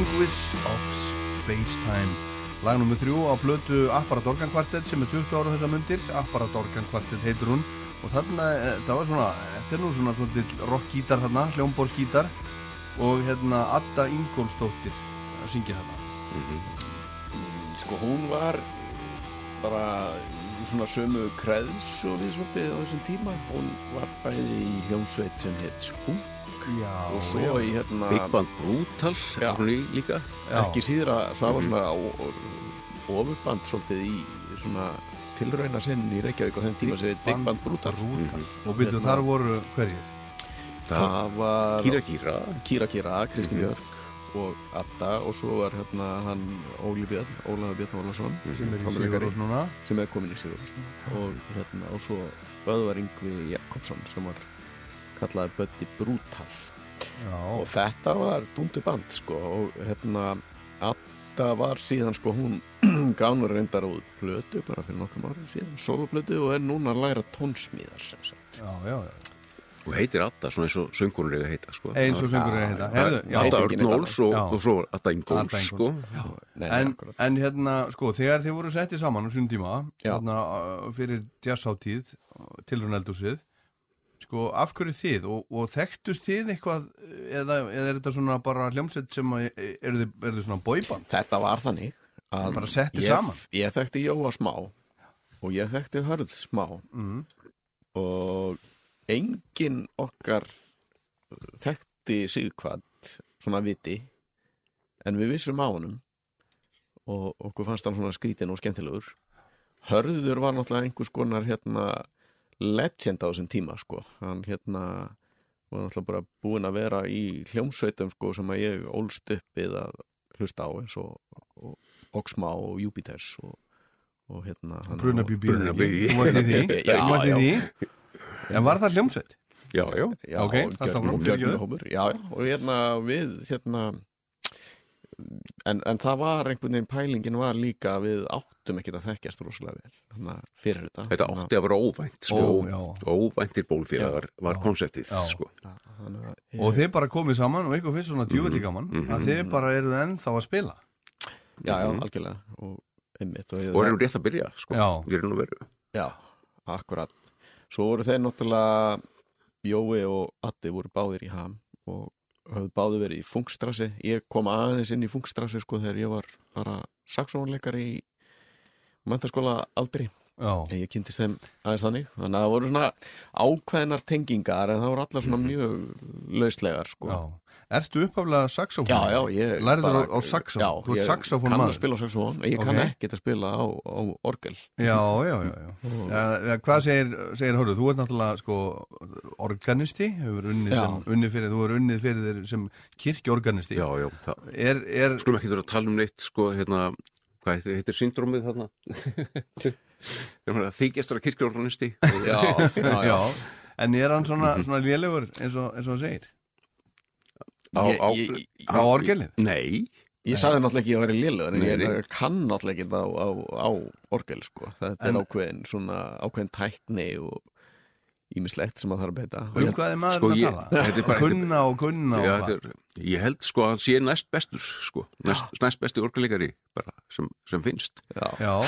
Anguish of Space-Time. Lag nummer þrjú á blötu Apparat Organ Quartet sem er 20 ára þessa mundir. Apparat Organ Quartet heitir hún. Og þarna, eh, það var svona þetta er nú svona svolítið rockgítar þarna hljómborðsgítar. Og hérna Adda Ingólfsdóttir að syngja þarna. Sko hún var bara svona sömu kreðs og við svolítið á þessum tíma. Hún var bæði í hljómsveit sem heit Spunk Já, og svo í hérna Big Band Brutal Já. líka. Já. ekki síður að svo var svona ó- ó- ofurband svolítið í svona tilrauna sinn í Reykjavík á þeim tíma sem heit Big Band Brutal. Mhm. og byrju Hérna- þar voru hverjir? það var Kýra Kýra Kýra Kýra, Kristi Mhm. Björk og Adda og svo var hérna hann Óli Björn, Ólafur Björn Ólason sem er í Sigurós núna. Sem er komin í Sigur og hérna og svo Böðvar Yngvi Jakobsson sem var kallaði Böddi Brutal. Já, og þetta var dundu band sko og hérna Adda var síðan sko hún *clears throat* gaf nú reyndar út plötu bara fyrir nokkrum árum síðan soloplötu og er núna að læra tónsmíðar sem sagt. Já, já, já. og heitir Adda svona eins og söngurinn er að heita sko. eins og söngur er Herðu, Adda heitir ekki neitt Örnóls og, og svo Adda Ingóls sko. Nei, nei, en, en hérna, sko, þegar þið voru settið saman á sínum tíma, Já. hérna, fyrir jazzáttíð, tilrun eldúsið, sko, af hverju þið og, og þekktust þið eitthvað eða, eða er þetta svona bara hljómsveit sem að, eru þið, er þið svona bóiband? Þetta var þannig að Bara settið saman? Ég þekkti Jóa smá og ég þekkti Hörð smá Mm. og engin okkar þekkti Sigkvad svona viti en við vissum á honum og okkur fannst hann svona skrítin og skemmtilegur Hörður var náttúrulega einhvers konar hérna legend á þessum tíma sko hann hérna var náttúrulega bara búinn að vera í hljómsveitum sko sem að ég ólst upp við að hlusta á eins og, og Oxma og Júpiters og, og hérna *laughs* já. því? En var það hljómsveit? já, já, Já, Ok, það áfram, Gjörn fyrirgefðu. hópur Já, já, og hérna við hérna en, en það var einhvern veginn pælingin var líka við áttum ekkert að þekkjast rosalega vel þannig fyrir þetta þetta átti að vera óvænt sko. Ó, já. óvæntir bólfélagar var konseptið Já. sko. þannig að Og þið bara komið saman og eitthvað finnst svona djúvillig gaman að þið bara eru ennþá að spila Já, já, algjörlega og einmitt og, og erum rétt að byrja sko. Já. Já, akkurat Svo voru þeir náttúrulega Jói og Addi voru báðir í ham og höfðu báðir verið í Funkstrassi ég kom aðeins inn í Funkstrassi sko þegar ég var bara saxónleikari í mentaskóla aldri en ég kynntist þeim aðeins þannig þannig að það voru svona ákveðnar tengingar en það voru allar svona mjög lauslegar sko já Ertu upphaflega saxofón? Já, já, ég Lærður á, saxofón? Já, Þú ert ég saxofón kann að maður? spila á saxofón ég kann Ok. ekkert að spila á, á orgel Já, já, já, já. ja, Hvað segir, segir Hörður? Þú ert náttúrulega sko organisti, hefur unnið, sem, unnið fyrir, þú er unnið fyrir þér sem kirkjorganisti. já, já, það Er, er, skulum ekki þurfa að tala um neitt sko, hérna, hvað heitir, heitir syndrómið þarna *laughs* þykjastur að já, já, en er hann svona, svona lélegur eins og, eins og hann segir? á, á, Á orgelið? nei, Ég sagði náttúrulega ekki að vera lélugur en Nei, ég nei. kann náttúrulega ekki á, á, á orgel sko. þetta En- er ákveðin svona ákveðin tækni og ímislegt sem að þarf að beita. Um hvað er maður Sko, að ég- tala? er bara- kunna og kunna já, og er, ég held sko að hann sé næst bestur sko, næst, næst bestu orkuleikari bara, sem, sem finnst.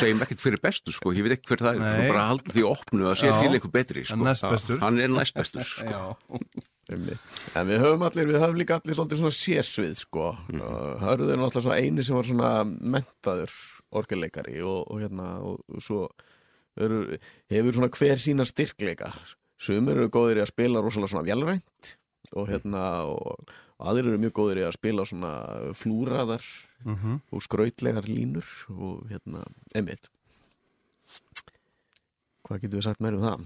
Segjum ekkert fyrir bestur sko, ég veit ekki hver það er. Nei. Bara halda því opnu að sé Já. til einhver betri sko. Hann er næst bestur *laughs* sko. en við höfum allir, við höfum líka allir svolítið svona sérsvið sko. Mm. Hörður er náttúrulega svona eini sem var svona mentaður orgelleikari og, og hérna og, og svo eru, hefur svona hver sína styrkleika sumir eru góðir í að spila rosalega svona vélrænt og hérna og, aðrir eru mjög góðir í að spila svona flúraðar Mhm. og skrautlegar línur og hérna, einmitt hvað getum við sagt meira um það?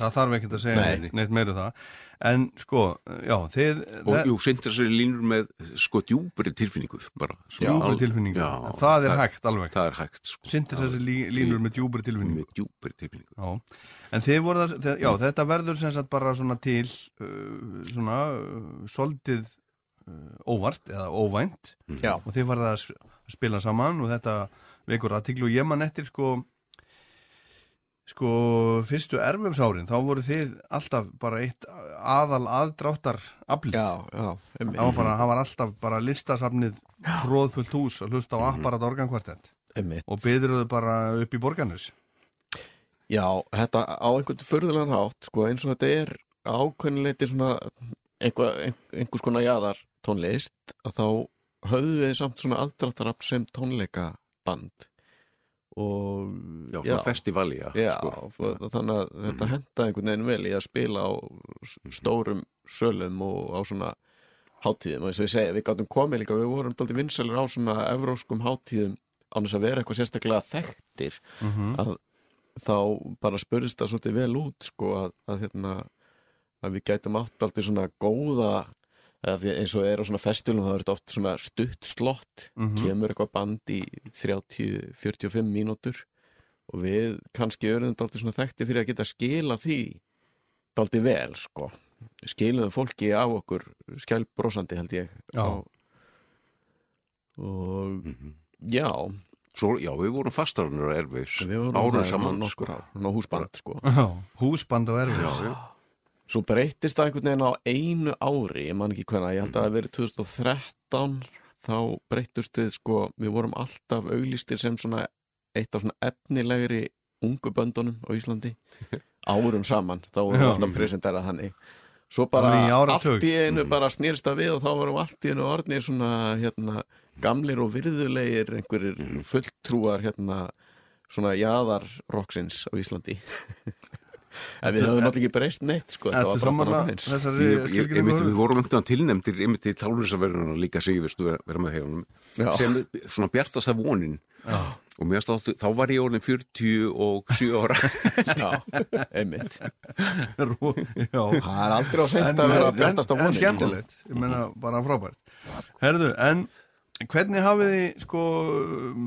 Það þarf ekkert að segja Nei. neitt, meira um það. En sko, já, þið... og jú, sindir sér línur með sko djúbri tilfinningu bara, sem Djúpri al- tilfinningu. já, Það er hægt alveg. það er hægt sko. Þessi lí, línur með djúbri tilfinningu. með djúbri tilfinningu Já, en þið voru það, já, þetta verður sem sagt bara svona til, uh, svona, uh, soldið uh, óvart eða óvænt Já, og þið farið að spila saman og þetta vekur aðtiklu og ég man eftir sko sko fyrstu erfumsárin þá voru þið alltaf bara eitt aðal aðdráttar aflið. Já, já, einmitt. Það var, alltaf bara listasafnið tróðfullt hús að hlusta á Mhm. apparat organkvartett. Og byðruðu bara upp í borgarnus Já, þetta á einhvern förðulegan hátt, sko, eins og þetta er ákveðnileiti svona einhver, einhvers konar jaðar tónlist, að þá höfðu við samt svona aðdráttarafl sem tónleikaband og Já, svona festivali, já. Já, sko. þannig að þetta henda einhvern veginn vel í að spila á s- stórum sölum og á svona hátíðum. Og eins og ég segi, við gáttum komið líka, við vorum dálítið vinsælir á svona evróskum hátíðum án þess að vera eitthvað sérstaklega þekktir. Að þá bara spurðist það svolítið vel út sko að, að hérna að við gætum átt alltaf svona góða eins og er á svona festulum þá er þetta oft svona stutt slott kemur eitthvað band í 30-45 mínútur og við kannski erum þetta alltaf svona þekkti fyrir að geta skila því alltaf vel sko skiluðum fólki af okkur skjálbrósandi held ég Já. og, og já Svo, já, við vorum fastarannur að erfis. við vorum Árum það saman. nokkur ár, ná húsband sko Húsband og erfis Já, já. Svo breyttist það einhvern veginn á einu ári, ég man ekki hvernig, ég held að það verið 2013, þá breyttust við sko, við vorum alltaf auglýstir sem svona eitt af svona efnilegri ungu böndunum á Íslandi, *laughs* árum saman, þá vorum við alltaf presenterað þannig. Svo bara allt í einu bara snýrst það við og þá vorum allt í einu orðnir svona hérna, gamlir og virðulegir einhverjir fulltrúar hérna, svona jaðar rocksins á Íslandi. *laughs* en við höfum náttúrulega ekki breyst neitt sko, þetta Ertu var bara alltaf skilgrinningu? við vorum veginn tilnefndir einmitt í tálurinsafverðunum líka sig við vera, vera með hegunum sem svona bjartasta vonin. Já. og mér státt, þá var ég orðin 47 ára. Já, einmitt. Já. Það er aldrei á seint að vera bjartast á en vonin skemmtilegt, ég meina bara frábært. Herðu, en hvernig hafið þið sko um,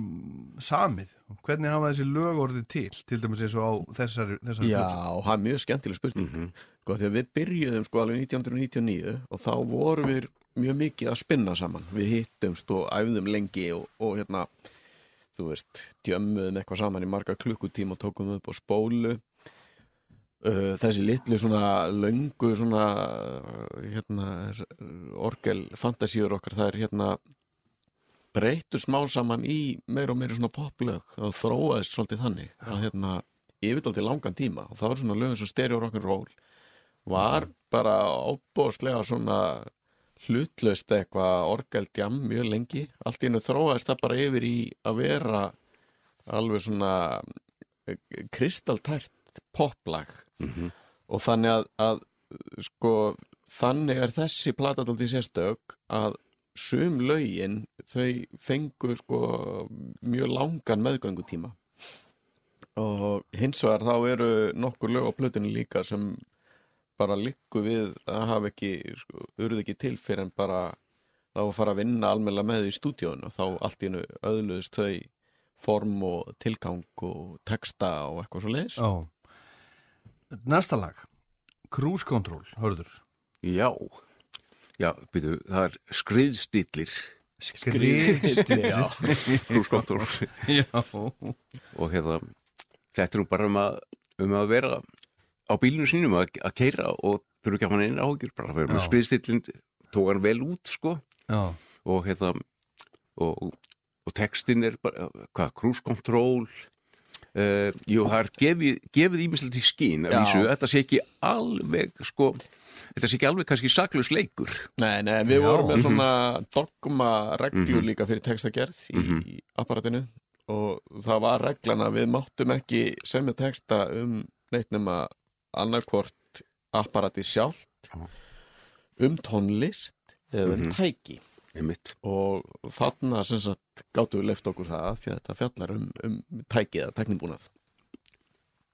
samið, hvernig hafa þessi lög orðið til, til dæmis eins og á þessari, þessari Já, plötu? það er mjög skemmtileg spurning. Sko, því að við byrjuðum sko alveg 1999 og þá vorum við mjög mikið að spinna saman. Við hittumst og æfðum lengi og, og hérna, þú veist djömmuðum eitthvað saman í marga klukkutíma og tókum upp á spólu. Uh, þessi litlu svona löngu svona hérna, orgel fantasíur okkar það er hérna breyttu smá saman í meira og meira svona poplög og þróaðist svolítið þannig að hérna yfirtaldi langan tíma og það var svona lögum sem stereo rock'n'roll var bara ábóðslega svona hlutlaust eitthvað orgeldjam mjög lengi. Allt í hennu þróaðist það bara yfir í að vera alveg svona eh, kristaltært poplag. Og þannig að, að sko þannig er þessi platadaldi sérstök að sum lögin þau fengur sko mjög langan meðgöngutíma. Og hins vegar þá eru nokkur lög á plötunni líka sem bara liggu við að hafa ekki sko, urðu ekki til fyrir en bara þá að fara að vinna almennilega með í stúdíónu og þá allt í hennu öðluðist þau form og tilgang og texta og eitthvað svo leiðis Næsta lag. Cruise Control, hörður. Já, já, byrju, það er skriðstillir Skriðstil Já, krúskontur já. og hérna þetta er nú bara um að, um að vera á bílinu sínum að, að keira og þurfu ekki að hafa einn áhyggjur bara að vera skriðstillin tók hann vel út sko já. og hérna og, og textin er bara, hvað, cruise control uh, jú, það er gefið, gefið ímislegt í skín að vísu, þetta sé ekki alveg sko, þetta sé ekki alveg kannski saklaus leikur. Nei, nei, við Já. vorum með svona dogma reglur Mhm. líka fyrir textagerð í apparatinu. Og það var reglan að við máttum ekki semja texta um neitt nema annarkvort apparati sjálft Já. um tónlist eða um tæki einmitt. Og þarna sem sagt gáttu við leift okkur það því að þetta fjallar um, um tæki eða tæknibúnað.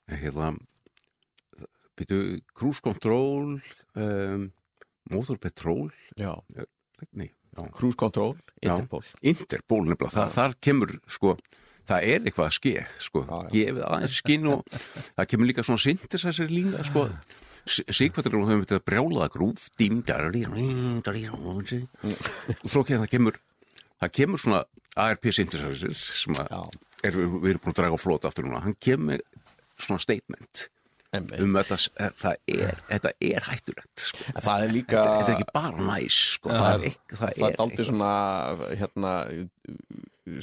Hérna byrju, cruise control um, motor petrol? Já, nei, já. Cruise control, Já. Interpol. Interpol nefnilega, það, þar kemur sko, það er eitthvað að ske sko, Já, gefið aðeins skinn og *laughs* það kemur líka svona synthesizer lína sko, Sigvartur og þau myndið að brjálaða grúf dím, darri, darri, og svo kemur það kemur það kemur svona ARP synthesizer sem er, við erum búin að draga á flót aftur núna, hann kemur svona statement Einmitt. um þetta, það er, þetta er hættulegt sko. Það er líka þetta, þetta er ekki bara næs sko. það, er, ekki- það, það er aldrei svona hérna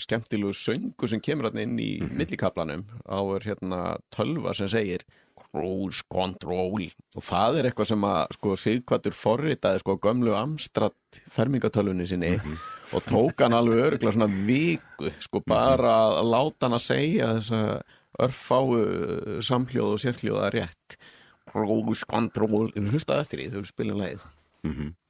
skemmtilegu söngu sem kemur hérna inn í millikaplanum á hérna tölva sem segir cruise control. Og það er eitthvað sem að sko Sigvartur forritaði sko gömlu Amstrad fermingatölvunni sinni og tók hann alveg örgla svona viku sko bara að láta hann að segja þessa örfáu samhljóð og sérhljóða rétt. Cruise control, við hlustaði eftir því þau spilum leið Hi,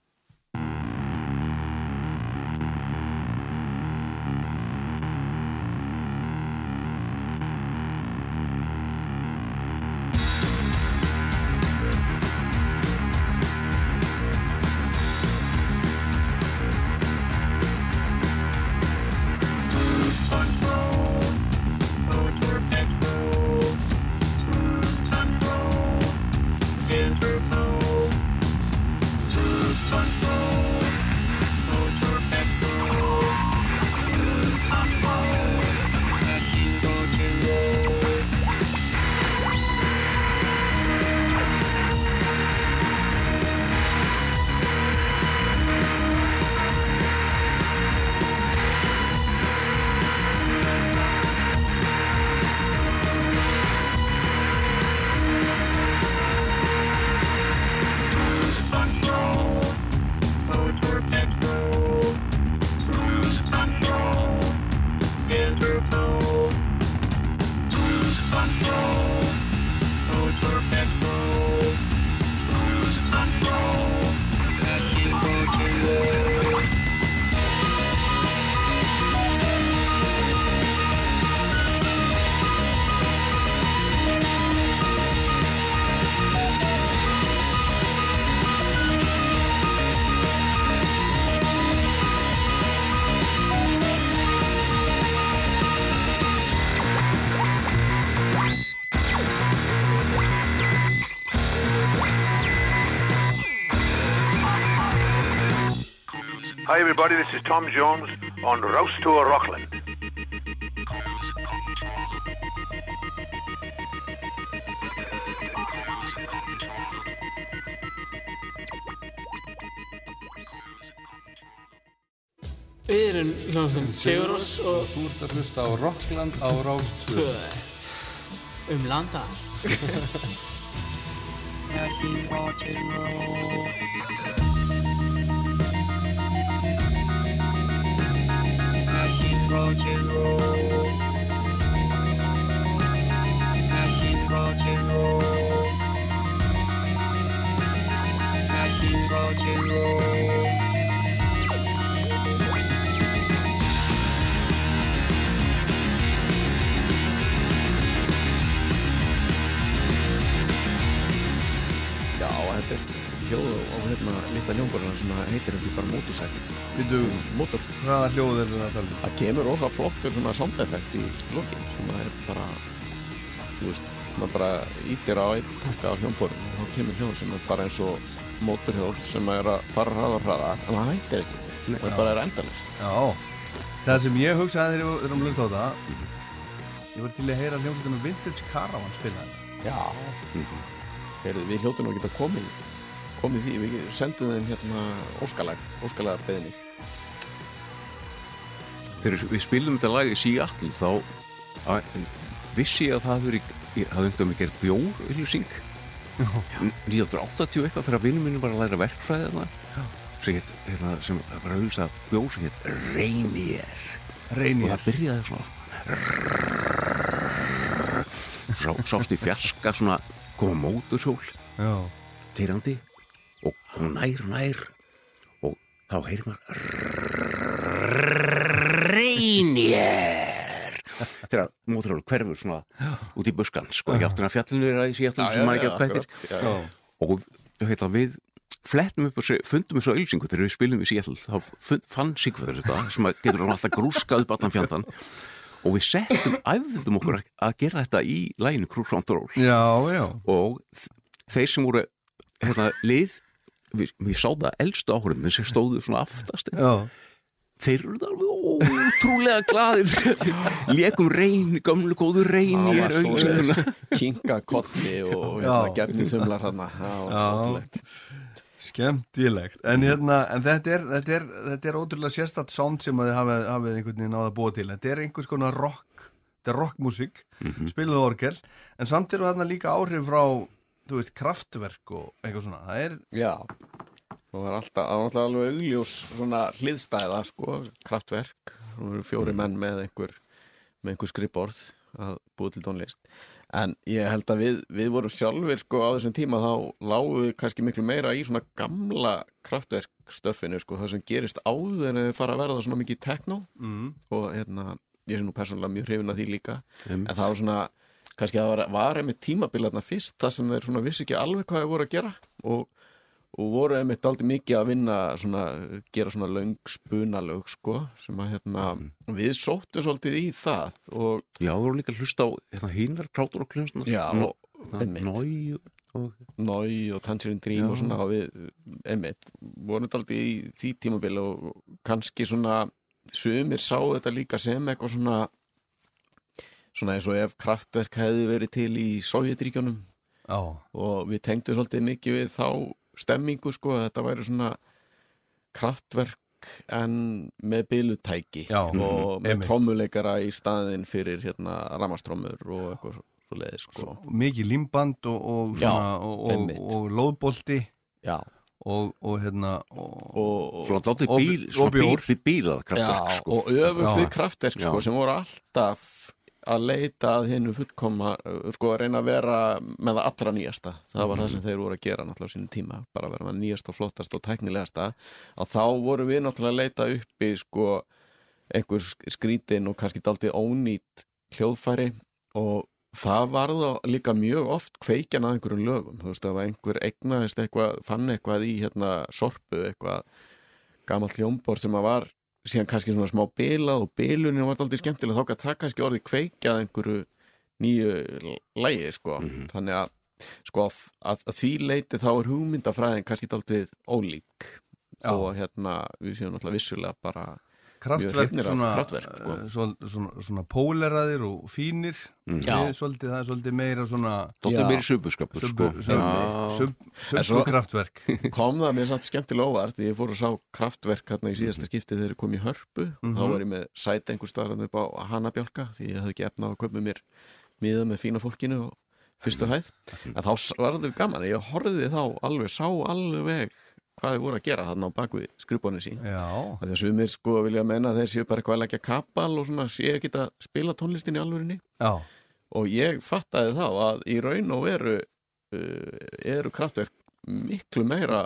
everybody. This is Tom Jones on Rouse Tour Rockland. Við erum hljómsveitin Sigurós og Þú ert að hlusta á Rockland á Rás 2 tvö um landa *laughs* 呼吸を内心呼吸 hljóð á hérna litla hljómborðina sem heitir þetta bara motorcycle. Býtu, Motor, hvaða hljóð er þetta að tala um? það kemur rosa flottur svona sound effect í lokin sem er bara þú veist, maður bara ítir á einn takka á hljómborðinu. Og þá kemur hljóð sem er bara eins og motorhjól sem er að fara hraða hraða en það hættir ekkert, það er bara er endalist Já, það sem ég hugsaði þegar við erum að hlusta á það Ég var til að heyra hljómsveitina Vintage Caravan spila þetta Já Heyrðu, við hljóttum að geta komið komið því, við sendum þeim hérna óskalag, óskalega beðinni þegar við spilum þetta lag í Seattle þá að, vissi ég að það hefur hafði undan mig gerð bjór auðlýsing 1980 eitthvað þegar vinnum minn var að læra verkfræði þarna sem, hét, hérna, sem var að auðlýsa bjór sem hétt Rainier. Og Reynir það byrjaði svona Sá, sást í fjarska svona koma móturhjól Já, keirandi og hún nær nær og þá heyrir maður Reynir þegar móturhjól hverfur svona út í buskan sko, ekki áttina fjallinu er að ég sé Já, sem maður ekki að já. og heitla, við flettum upp og fundum þessu auðlýsingu þegar við spilum í Seattle. Þá fann Sigvarður þetta sem að getur hann alltaf grúskað upp allan fjandan og við settum, æfðum okkur að- að gera þetta í læginu Cruise Control. Já, já. Og þeir sem voru hérna, lið við, við sá það elstu áhörðinu sem stóðu svona aftast. Já, þeir eru það alveg ótrúlega glaðir. Lékum reyn, gömlu góðu reyn í er auðvitað kinga kolli og gefni þumlar ótrúlegt. Skemmtilegt, en, hérna, en þetta, er, þetta, er, þetta er ótrúlega sérstætt sound sem að þið hafið, hafið einhvern veginn náða að búa til. Þetta er einhvers konar rock, þetta er rockmusik, mm spiluðu orgel. En samt eru þarna líka áhrif frá, þú veist, kraftverk og eitthvað svona Það er, Já. Það var alltaf, alltaf alveg augljós svona hliðstæða, sko, kraftverk. Það voru fjóri menn með einhver með einhver skrifborð að búa til tónlist. En ég held að við, við vorum sjálfur sko á þessum tíma þá lágum við kannski miklu meira í svona gamla kraftverkstöffinu sko það sem gerist áður en við fara að verða svona mikið techno. Mm, og hérna, ég er nú persónulega mjög hrifin að því líka. Einmitt. en það var svona, kannski að það var, var einmitt tímabilarna fyrst það sem þeir svona vissi ekki alveg hvað þeir voru að gera og, og voru einmitt aldrei mikið að vinna svona, gera svona löng spunalög sko, sem að hérna við sóttum svolítið í það og Já, við vorum líka að hlusta á hérna, hinar krátur og kljónsnar já, einmitt. Nói og Tangerine Dream Já. og svona og við, einmitt, vorum aldrei í því tímabili og kannski svona sumir sá þetta líka sem eitthvað svona svona eins og ef kraftverk hefði verið til í Sovjetríkjónum já, og við tengdu svolítið mikið við þá stemmingu sko að þetta væri svona kraftverk en með bylutæki Já, og með einmitt. trommuleikara í staðin fyrir hérna ramaströmmur og eitthvað svo, svo leiði sko mikið límband og, og, Já, svona, og, og, og lóðbolti já. Og, og hérna og, og, Svona dálítið og- bíl, bíl, bílað Já, kraftverk sko. og öfugt Já. við kraftverk sko, Já. sem voru alltaf að leita að hinnu fullkoma sko að reyna að vera með það allra nýjasta. Það var það sem þeir voru að gera náttúrulega á sínum tíma bara að vera með nýjasta og flottasta og tæknilegasta. Að þá voru við náttúrulega að leita uppi sko einhver sk- skrítin og kannski daldið ónýtt hljóðfæri. Og það var þá líka mjög oft kveikjan að einhverjum lögum. Þú veist að einhver eignaðist eitthvað fann eitthvað í hérna sorpu eitthvað gamalt hljómbor sem að var síðan kannski svona smá bilað og bilunin var aldrei skemmtilega þá gæti það kannski orðið kveikjað einhverju nýju lægi sko. Þannig að sko að, að, því leiti þá er hugmyndafræðin kannski aldrei ólík. Að hérna við séum náttúrulega vissulega bara kraftverk svona, kraftverk, eh, svona, svona, svona póleraðir og fínir. Þið svolítið, það er svolítið meira svona Dálítið Já. meiri subuskapur sko. *laughs* kom það mér samt skemmtilega óvart ég fór að sá kraftverk hérna í Mhm. síðasta skipti þegar ég kom í hörpu. Þá var ég með sæti einhver staðar upp á Hannabjálka því ég hafði ekki efna að köpa mér miða með fína fólkinu og fyrstu hæð. En þá var þetta gaman ég horfði þá alveg, sá alveg hvað þið voru að gera þarna á bakvið skrifbónu sín. Já, að þess sumir sko vilja menna að þeir séu bara eitthvað að leggja kapal og svona séu ekki að spila tónlistin í alvörinni já, og ég fattaði þá að í raun og veru uh, eru kraftverk miklu meira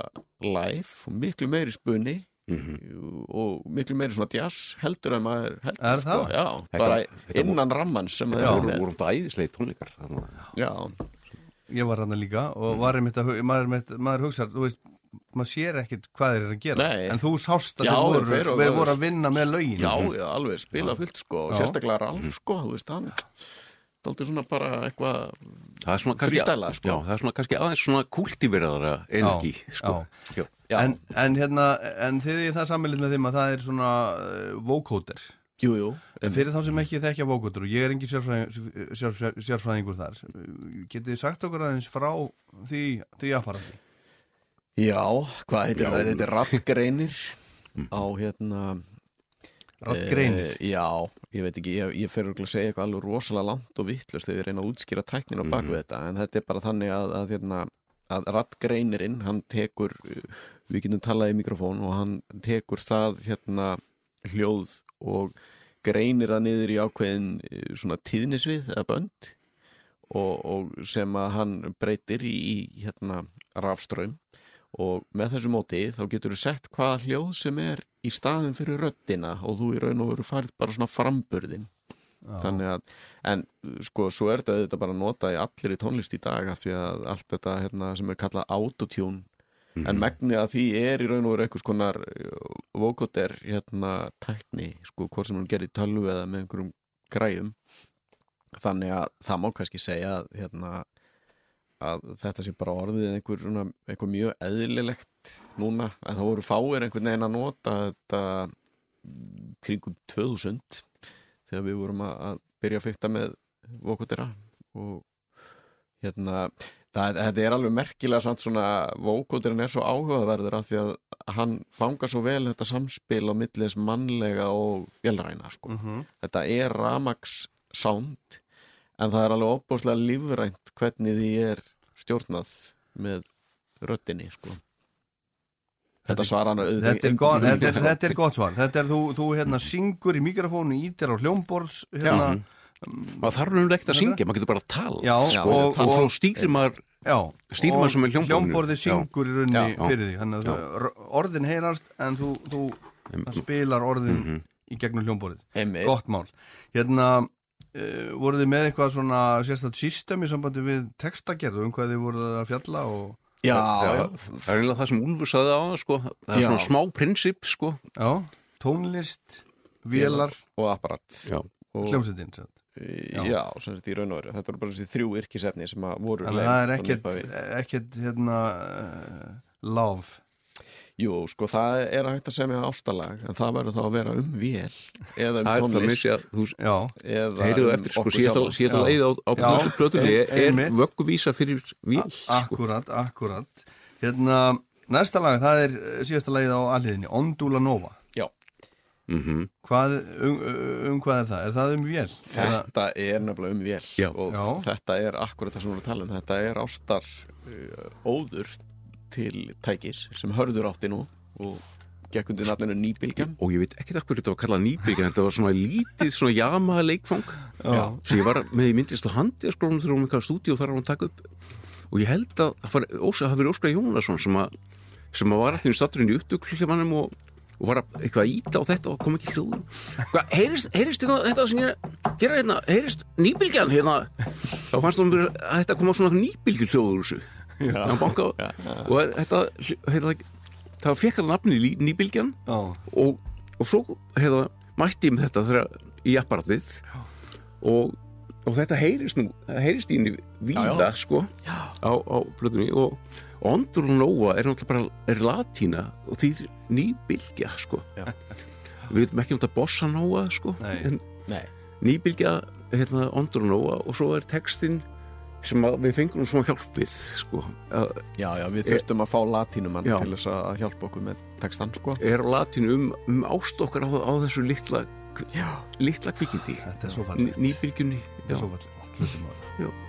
live og miklu meiri spunni og miklu meiri svona jazz heldur en maður heldur Er það? Sko, já, Þetta- bara þetta- innan ramman sem þeir Það eru voru þetta æðislegi tónleikar þarna. já, ég var hann líka og var einmitt að, hu- maður, einmitt, maður hugsar, þú veist maður sér ekkit hvað þeir eru að gera Nei. en þú sást að Já, þeir voru, þeir voru- voru að vinna með lögin já, já, alveg spila fullt sko og sérstaklega Ralf sko, þú veist hann svona bara eitthvað Það er svona kannski, Freestyla, sko. já, það er svona kannski aðeins svona kultiveraðara energi sko. já. já, en, en hérna, en þið í það sammælið með þeim að það er svona uh, vókóter jú, jú En fyrir þá sem ekki þekkja vókótur og ég er engin sérfræðing, sérfræðing, sérfræðingur þar getið þið sagt okkur aðeins frá því, því apparati Já, hvað heitir það? Þetta er rattgreinir á hérna Rattgreinir? Eh, já, ég veit ekki, ég, ég fer að segja eitthvað alveg rosalega langt og vittlust þegar ég reyna að útskýra tæknin á baku þetta en þetta er bara þannig að, að, hérna, að rattgreinirinn, hann tekur við getum talað í mikrofón og hann tekur það hérna hljóð og greinir það niður í ákveðin eh, svona tíðnisvið eða bönd og, og sem að hann breytir í, í hérna rafströym og með þessu móti þá getur þú sett hvaða hljóð sem er í staðin fyrir röddina og þú í raun og veru færð bara svona framburðin þannig að, en sko svo er þetta auðvitað bara að nota í allir í tónlist í dag af því að allt þetta hérna, sem er kallað autotune. En megni að því er í raun og veru einhvers konar vokoter hérna tækni, sko hvort sem hún gerir tölvu eða með einhverjum græjum. Þannig að það má kannski segja að hérna að þetta sé bara orðið einhver, svona, einhver mjög eðlilegt núna að það voru fáir einhvern veginn að nota þetta kringum 2000 þegar við vorum að, byrja að fykta með vokutera og hérna það, þetta er alveg merkilega samt svona vokuterin er svo áhugaverður af því að hann fangar svo vel þetta samspil á millis mannlega og vélræna sko. þetta er ramax sound en það er alveg opbúslega lífrænt hvernig því er stjórnað með röddinni sko. þetta svara hann auðvitað Þetta er, gott, þetta, er, sko. þetta er gott svar Þetta er þú, þú hérna syngur í mikrofónu ítir á hljómborðs hérna, maður þarf nú ekkert að syngja, maður getur bara að tala Já, Já, og, og og, þá stýrir maður já, stýrir maður sem er hljómborðinu. hljómborðið Já. syngur í rauninni Já. fyrir því Þannig að þú, orðin heyrast en þú, þú spilar orðin Mhm. í gegnum hljómborðið. Gott mál Hérna, uh, voruð þið með eitthvað svona sérstætt system í sambandi við textagerð um hvað þið voruð að fjalla og já, Já, já, það er eiginlega það sem Úlfur saði á sko. það er Já. svona smá prinsip sko. Já, tónlist, vélar, og og, hljómsveitin já, já. Sem sagt í raun og veru. Þetta voru bara þessi þrjú yrkisefni sem að voru Þannig að það er ekkert, hérna, uh, love Jú, sko, það er hægt að semja ástalag en það verður þá að vera um vél eða um það er það tónlist að heyrðu um eftir sko, okkur síðasta, sjálfa. síðasta Já. leið á, plötunni er vögguvísa fyrir víl sko. akkurat, akkurat Hérna, næsta lag, það er eh, síðasta lagið á alliðinni, Ondula Nova Já, mm hvað, um, um hvað er það? Er það um vél? Eða- þetta er nefnilega um vél Já. og Já. þetta er akkurat það sem við erum að tala um þetta er ástar uh, óður til tækis sem hörður átti nú og gekk undir nafninu Nýbilgjan og ég veit ekki það hverju þetta var kallað nýbyggja þetta var svona lítið svona jama leikfang. Sem ég var með í myndlist og handi þegar hún eitthvað stúdíu og þar var hún að taka upp. Og ég held að það var Óskar, það verið Óskar Jónasson sem að, sem að var allir statturinn í upptökullimannum og, og var að eitthvað að íta á þetta og kom ekki hljóðum Hvað, heyrist, heyrist hérna, þetta sem ég er að gera hérna, heyrist nýbylgjan hérna? Þá fannst hún mér að þetta koma svona nýbylgju hljóður og þetta, hérna, það fekk hann nafni Lí- nýbylgjan og, og svo hefða, mætti ég með þetta þegar, í apparatið og, og þetta heyrist nú heyrist í henni víða sko á, á plötunni og, og Ondur Nóa er náttúrulega bara er latína og því nýbylgja sko. Já. við veitum ekki náttúrulega bossa Nóa sko Nei. en Nei, nýbylgja Ondur Nóa og svo er textin sem við fengum svona hjálp við sko. Já, já, við þurftum að fá latínumann til þess að hjálpa okkur með textan sko. Er latínu um, um ást okkar á, á þessu litla litla kvikindi? Nýbylgjunni. Þetta er svo fallegt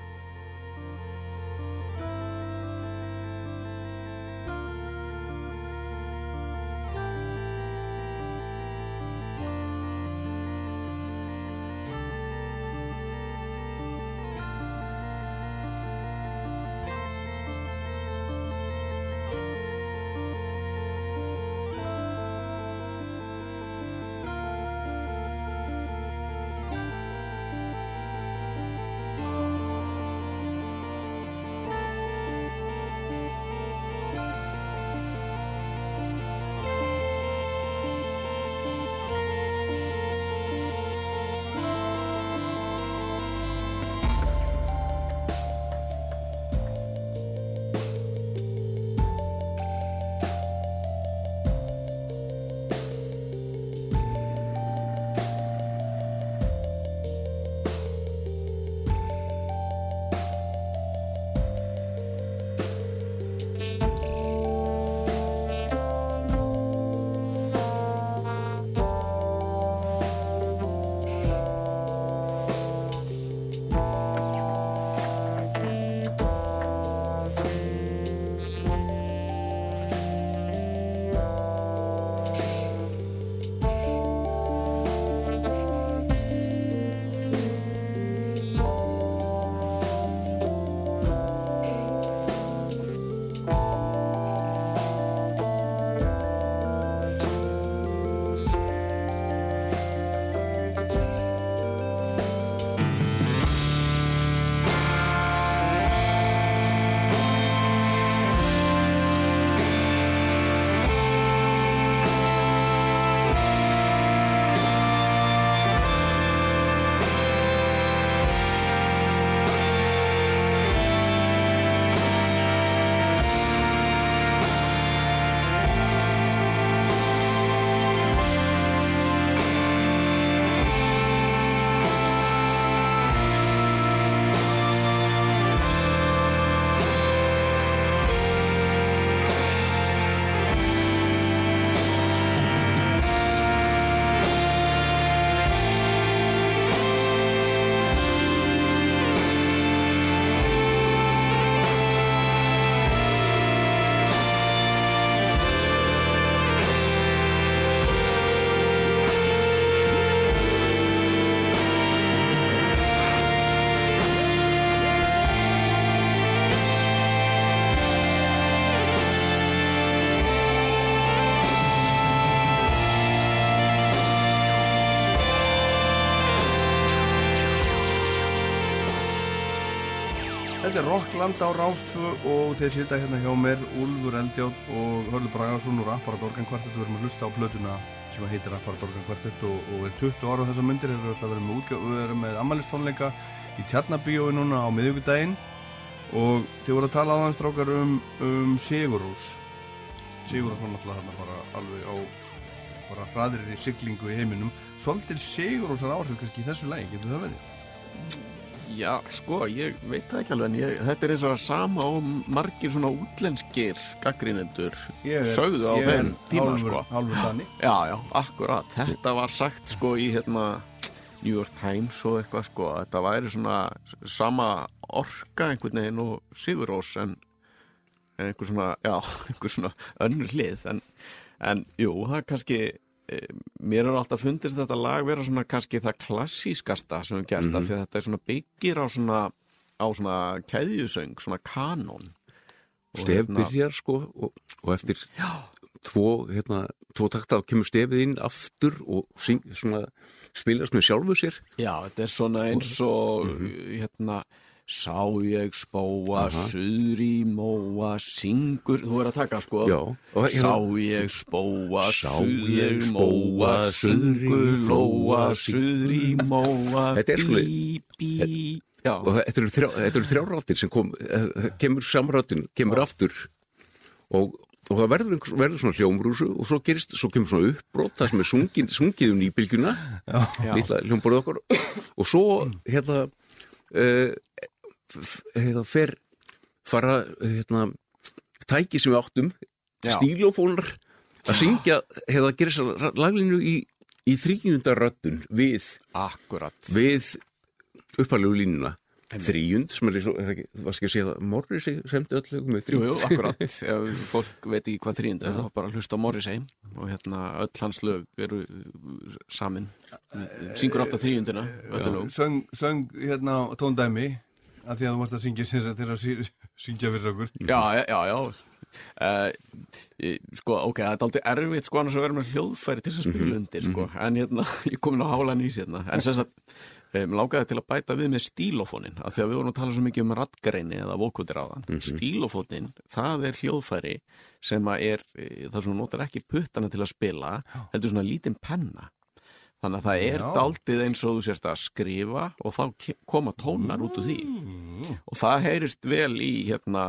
Þetta er Rockland á Rástfö og þeir sita hérna hjá mér Úlfur Eldjátt og Hörður Bragarsson úr Apparat Organ Quartet við erum að hlusta á plötuna sem heitir Apparat Organ Quartet og, og er 20 ára á þessa myndir við erum með útgjöf við erum með ammælistónleika í Tjarnabíói núna á miðugudaginn og þið voru að tala á þann strákar um, um Sigurús Sigurús var náttúrulega hérna bara alveg á bara hraðir í siglingu í heiminum. Svolítið Sigurúsar áhrif kannski í þessu lægi, getur það verið? Já, sko, ég veit það ekki alveg en ég, þetta er eins og að sama og margir svona útlenskir gaggrínendur sögðu á þeim tíma, hálfur- sko hálfur Dani. Já, já, akkurat, þetta var sagt sko í hérna New York Times og eitthvað sko þetta væri svona sama orka einhvern veginn og Sigurós en, en einhver svona já, *laughs* einhver svona önnur hlið en, en jú, það er kannski mér er alltaf fundist þetta lag vera svona kannski það klassískasta sem við gert mm því að þetta er svona byggir á svona á svona keðjusöng, svona kanón Og Stef hérna- byrjar sko og, og eftir tvo, hérna, tvo takta þá kemur stefið inn aftur og syng, svona, spilast með sjálfu sér. Já, þetta er svona eins og hérna Sá ég spóa, suður í móa, syngur, þú er að taka sko. Já, og hérna- Sá ég spóa, suður í móa, syngur, flóa, suður í móa. Er Bí, bí Já, og þetta eru, þrjá, eru þrjáráttir sem kom, eh, kemur samráttin, kemur aftur. Og, og það verður, einhver, verður svona hljómbrúsu og svo gerist, svo kemur svona uppbrot það sem er sungin, sungið um nýbylgjuna. Já. lítla hljómborðið okkur og svo hérna uh, hérna fer fara hérna tæki sem við áttum Já. stílófónar að syngja hérna gerist laglinu í, í þrýjunda röddun við akkurat. við upphæðlegu línuna. Þrýjund, sem er, svo- er ekki, hvað skal ég segja það, Morrissey semdi öll lögum með Jú, jú, þrýjund. akkurat, *laughs* ef fólk veit ekki hvað þrýnd er, þá bara hlusta á Morrissey og hérna öll hans lög eru samin, syngur alltaf þrýjundina, öll lög. Söng, söng hérna tóndæmi að því að þú varst að syngja til að sí- syngja fyrir okkur. Já, já, já. Uh, ég, sko, ok, það er aldrei erfitt sko annars að vera með hljóðfæri til þess að spila undir sko, en hérna, *laughs* ég komin á hálan í sérna, en sem sagt um, langaði til að bæta við með stílofónin af því að við vorum að tala svo mikið um rattgreini eða vókutir á þann, stílofónin það er hljóðfæri sem að er eh, það sem þú notar ekki puttana til að spila heldur svona lítinn penna þannig að það er Já. daldið eins og þú sérst að skrifa og þá koma tónar út úr því. Og það heyrist vel í hérna,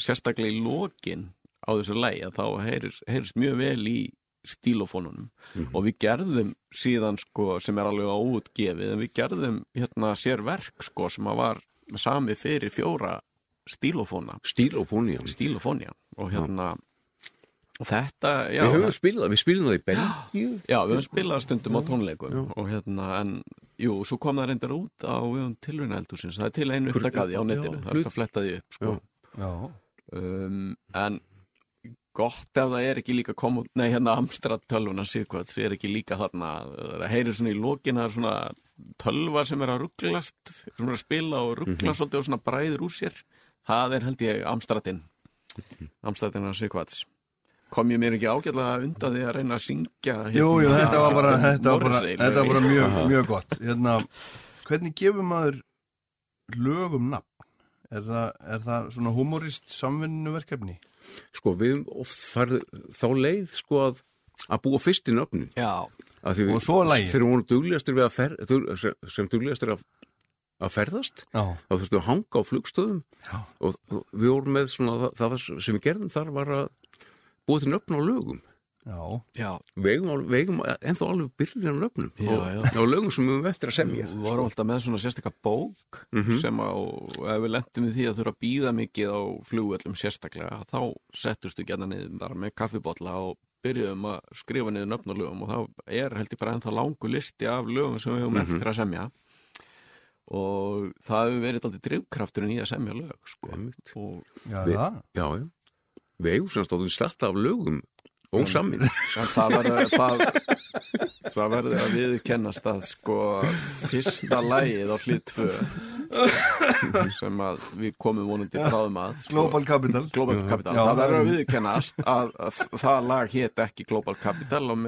sérstaklega í lokin á þessu lægi að þá heyrist, heyrist mjög vel í stílofónunum og við gerðum síðan sko sem er alveg áutgefið en við gerðum hérna sér verk sko sem að var sami fyrir fjóra stílofóna Stílófóni, já. stílofónja og hérna og þetta, já. Við höfum spilað, við spilum það í Belgíu. Já, við höfum spilað stundum á tónleikum og hérna, en jú, svo kom það reyndar út á við höfum tilruna eldhúsins, það er til einu upptakaði á netinu, það er hægt að fletta því upp, sko. Já, Um, en gott ef það er ekki líka koma út, nei, hérna Amstrad tölvuna síðkvæð, það er ekki líka þarna, það heyrir svona í lokin, það er svona tölva sem er að rugglast, sem er að spila og rugglast svolítið og svona bræður úr sér, það er held ég Amstradin, Amstradin. Kom ég mér ekki ágætlega undan því að reyna að syngja hérna, jú, jú, þetta var bara, þetta var bara, þetta var bara mjög, mjög gott hérna, hvernig gefur maður lögum nafn? Er það, er það svona humorist samvinnuverkefni? Sko, við oft farið þá leið, sko, að, að búa fyrst í nöfnin. Já, við- Og svo lagið. Þegar vorum duglegastir við að fer, dug, sem, duglegastir að, að ferðast, Já, þá þurftum við að hanga á flugstöðum Já. og, við vorum með svona, það, það var sem við gerðum þar var að búa til nöfn á lögum. eigum ennþá alveg byrðir á nöfnum Já, og, já. á lögum sem við höfum eftir að semja. Við vorum alltaf með svona sérstakka bók sem að, og ef við lentum við því að þurfa að býða mikið á flugvöllum sérstaklega, þá settustu gæna niður bara með kaffibotla og byrjuðum að skrifa niður nöfn og lögum og þá er held ég bara ennþá langu listi af lögum sem við höfum eftir að semja og það hefur verið alltaf drifkrafturinn í að semja lög sko. Og já, Við- Já, já. Við eigum sem stóðum sletta af lögum og samin. En það var það, það verður að viðkennast að sko fyrsta lægið á 2 sem að við komum vonandi bráðum að sko, Global Capital. Global Capital, Já, það verður er- að viðkennast að, að það lag hétt ekki Global Capital og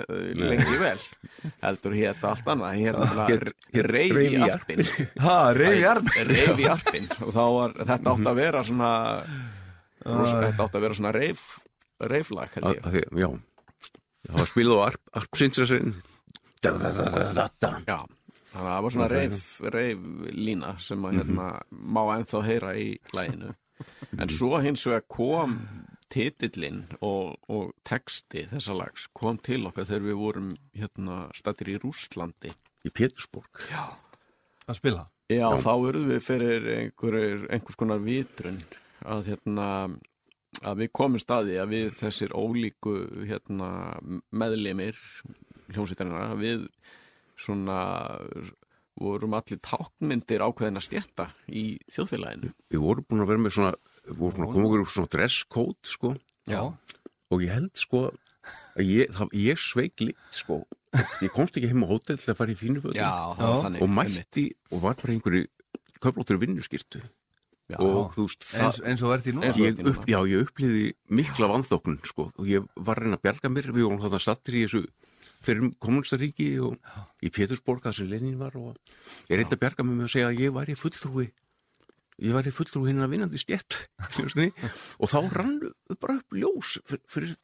lengi vel heldur hétt allt annað. Hétt Hét- hét Reyf Reif í í Arpin Ha, Reyjar Reyf í Arpin og þá var þetta átt að vera svona þetta átt að vera svona reif reiflag held að, ég. Að því, já. Það var spilað á arp, arpsinsasinn Já, þannig að það var svona reif, reif lína sem að hérna má ennþá heyra í læginu en svo hins vegar kom titillinn og, og texti þessa lags kom til okkar þegar við vorum hérna stættir í Rússlandi. Í Pétursborg. Að spila? Já, þá urðum við fyrir einhver, einhvers konar vitrun að, hérna, að við komum staði að við þessir ólíku hérna, meðlimir hljómsveitarina við svona vorum allir tákmyndir ákveðin að stjætta í þjóðfélaginu. við vorum búin að vera með svona við vorum búin að koma okkur upp svona dresscode sko. Já. og ég held sko að ég, það, ég sveik lit sko. Ég komst ekki heim á hótel til að fara í fínu fötum. Og mætti og var bara einhverju köflóttur vinnuskirtu Já. og þú veist eins, eins og í núna. ég upp, já, ég upplýði mikla vanþóknun sko, og ég var að reyna að bjarga mér. Við vorum þarna stattir í þessu fyrir kommunstaríki og í Pétursborg þar sem Lenin var og ég reyndi að bjarga mér með að segja að ég væri fulltrúi. Ég væri fulltrúi hinn að vinnandi stjett *laughs* og þá rann bara upp ljós fyrir, fyrir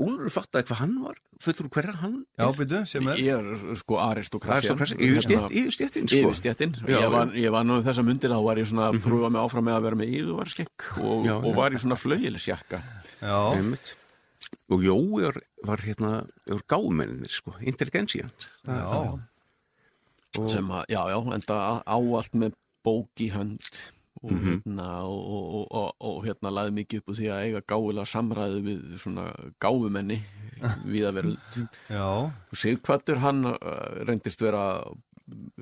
Úlur fattaði hvað hann var fulltrúi hverja hann Já, byrju, sem er Ég er sko aristokrasja. yfir stjett, yfir stjettin sko. Yfir stjettin. Já, Ég var, ég var nú um þessa myndir þá var ég svona að pröfa mig áfram með að vera með yfirvarskekk og, Já, og var í svona flaugilisjakka. Já, Einmitt. og Jói var, var hérna var gáumennir sko, intelligensían já, sem að, já, já, enda á- á allt með bók í hönd og, Mhm. hérna, og, og, og, og, og hérna laði mikið upp úr því að eiga gáfulega samræði við svona gáfumenni við að vera já. Og Sigkvættur hann uh, reyndist vera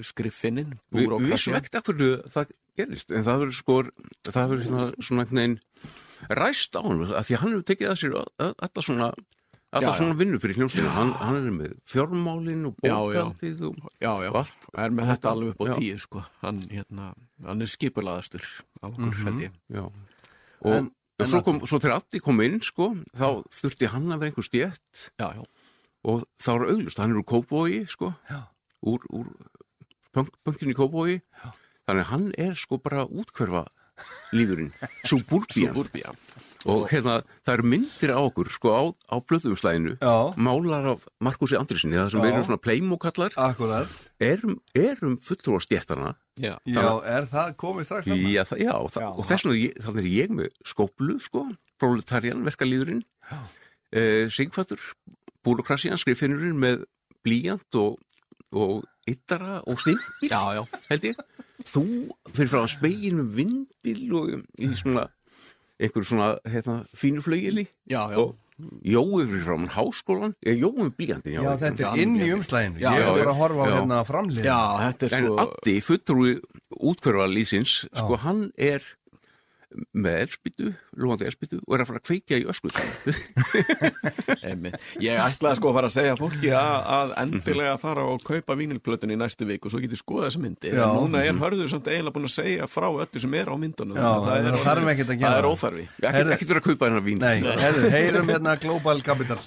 skriffinnin Vi, við af hverju það gerist? En það verður sko það verður hérna, svona veginn ræst á hann af því að hann hefur tekið að sér alla svona Já, já. svona vinnu fyrir hljómsveinu hann, hann er með fjármálin og Já, já. bókaldið og, Já, já, og allt. Er með þetta alveg upp á Já. tíu sko. hann, hérna, hann er skipulaðastur af okkur, held ég. Já. og, En- og en svo, kom, svo þegar Addi kom inn sko, þá þurfti hann að vera einhver stjætt Já, já, og þá er auglust, hann er úr Kópói sko, úr, úr punk, punkinu í Kópói þannig að hann er sko bara útkverfa lífurinn, Suburbia Suburbia og hérna, það eru myndir á okkur sko á, á blöðumslæginu Já. málar af Markusi Andrisinni það sem Já. erum svona pleimokallar Akkurat erum, erum fulltrúa stjættana Já, Já, er það komið strax saman? já, það, já, það, og þess vegna er þannig er ég með skóplu sko, proletarian verkalýðurinn eh, Sigfattur búrokrasian skrifinurinn með blíjant og, og yttara og stimpil já, já. held ég þú fyrir frá að spegin með vindil og í svona einhver svona hérna, fínu flögili Já, já. og Jói fyrir frá mann háskólan ég Jói með blíjantin Já, þetta er inn í umslæginu Já, Ég er að horfa á hérna framlið er en sko Addi, fulltrúi útkverfa lýsins sko hann er með elspýtu, lúandi elspýtu og er að fara að kveikja í ösku. *laughs* Ég ætlaði sko að fara að segja fólki að, að endilega fara og kaupa vínilplötun í næstu viku og svo getið skoða þessa myndi Já. en núna er hörður samt eiginlega búin að segja frá öllu sem er á myndunum. Það þarf ekkert að gera Það er óþarfi. Ekki, Herðu- ekki vera að kaupa hennar vín. Nei, heyrum hérna Global Capital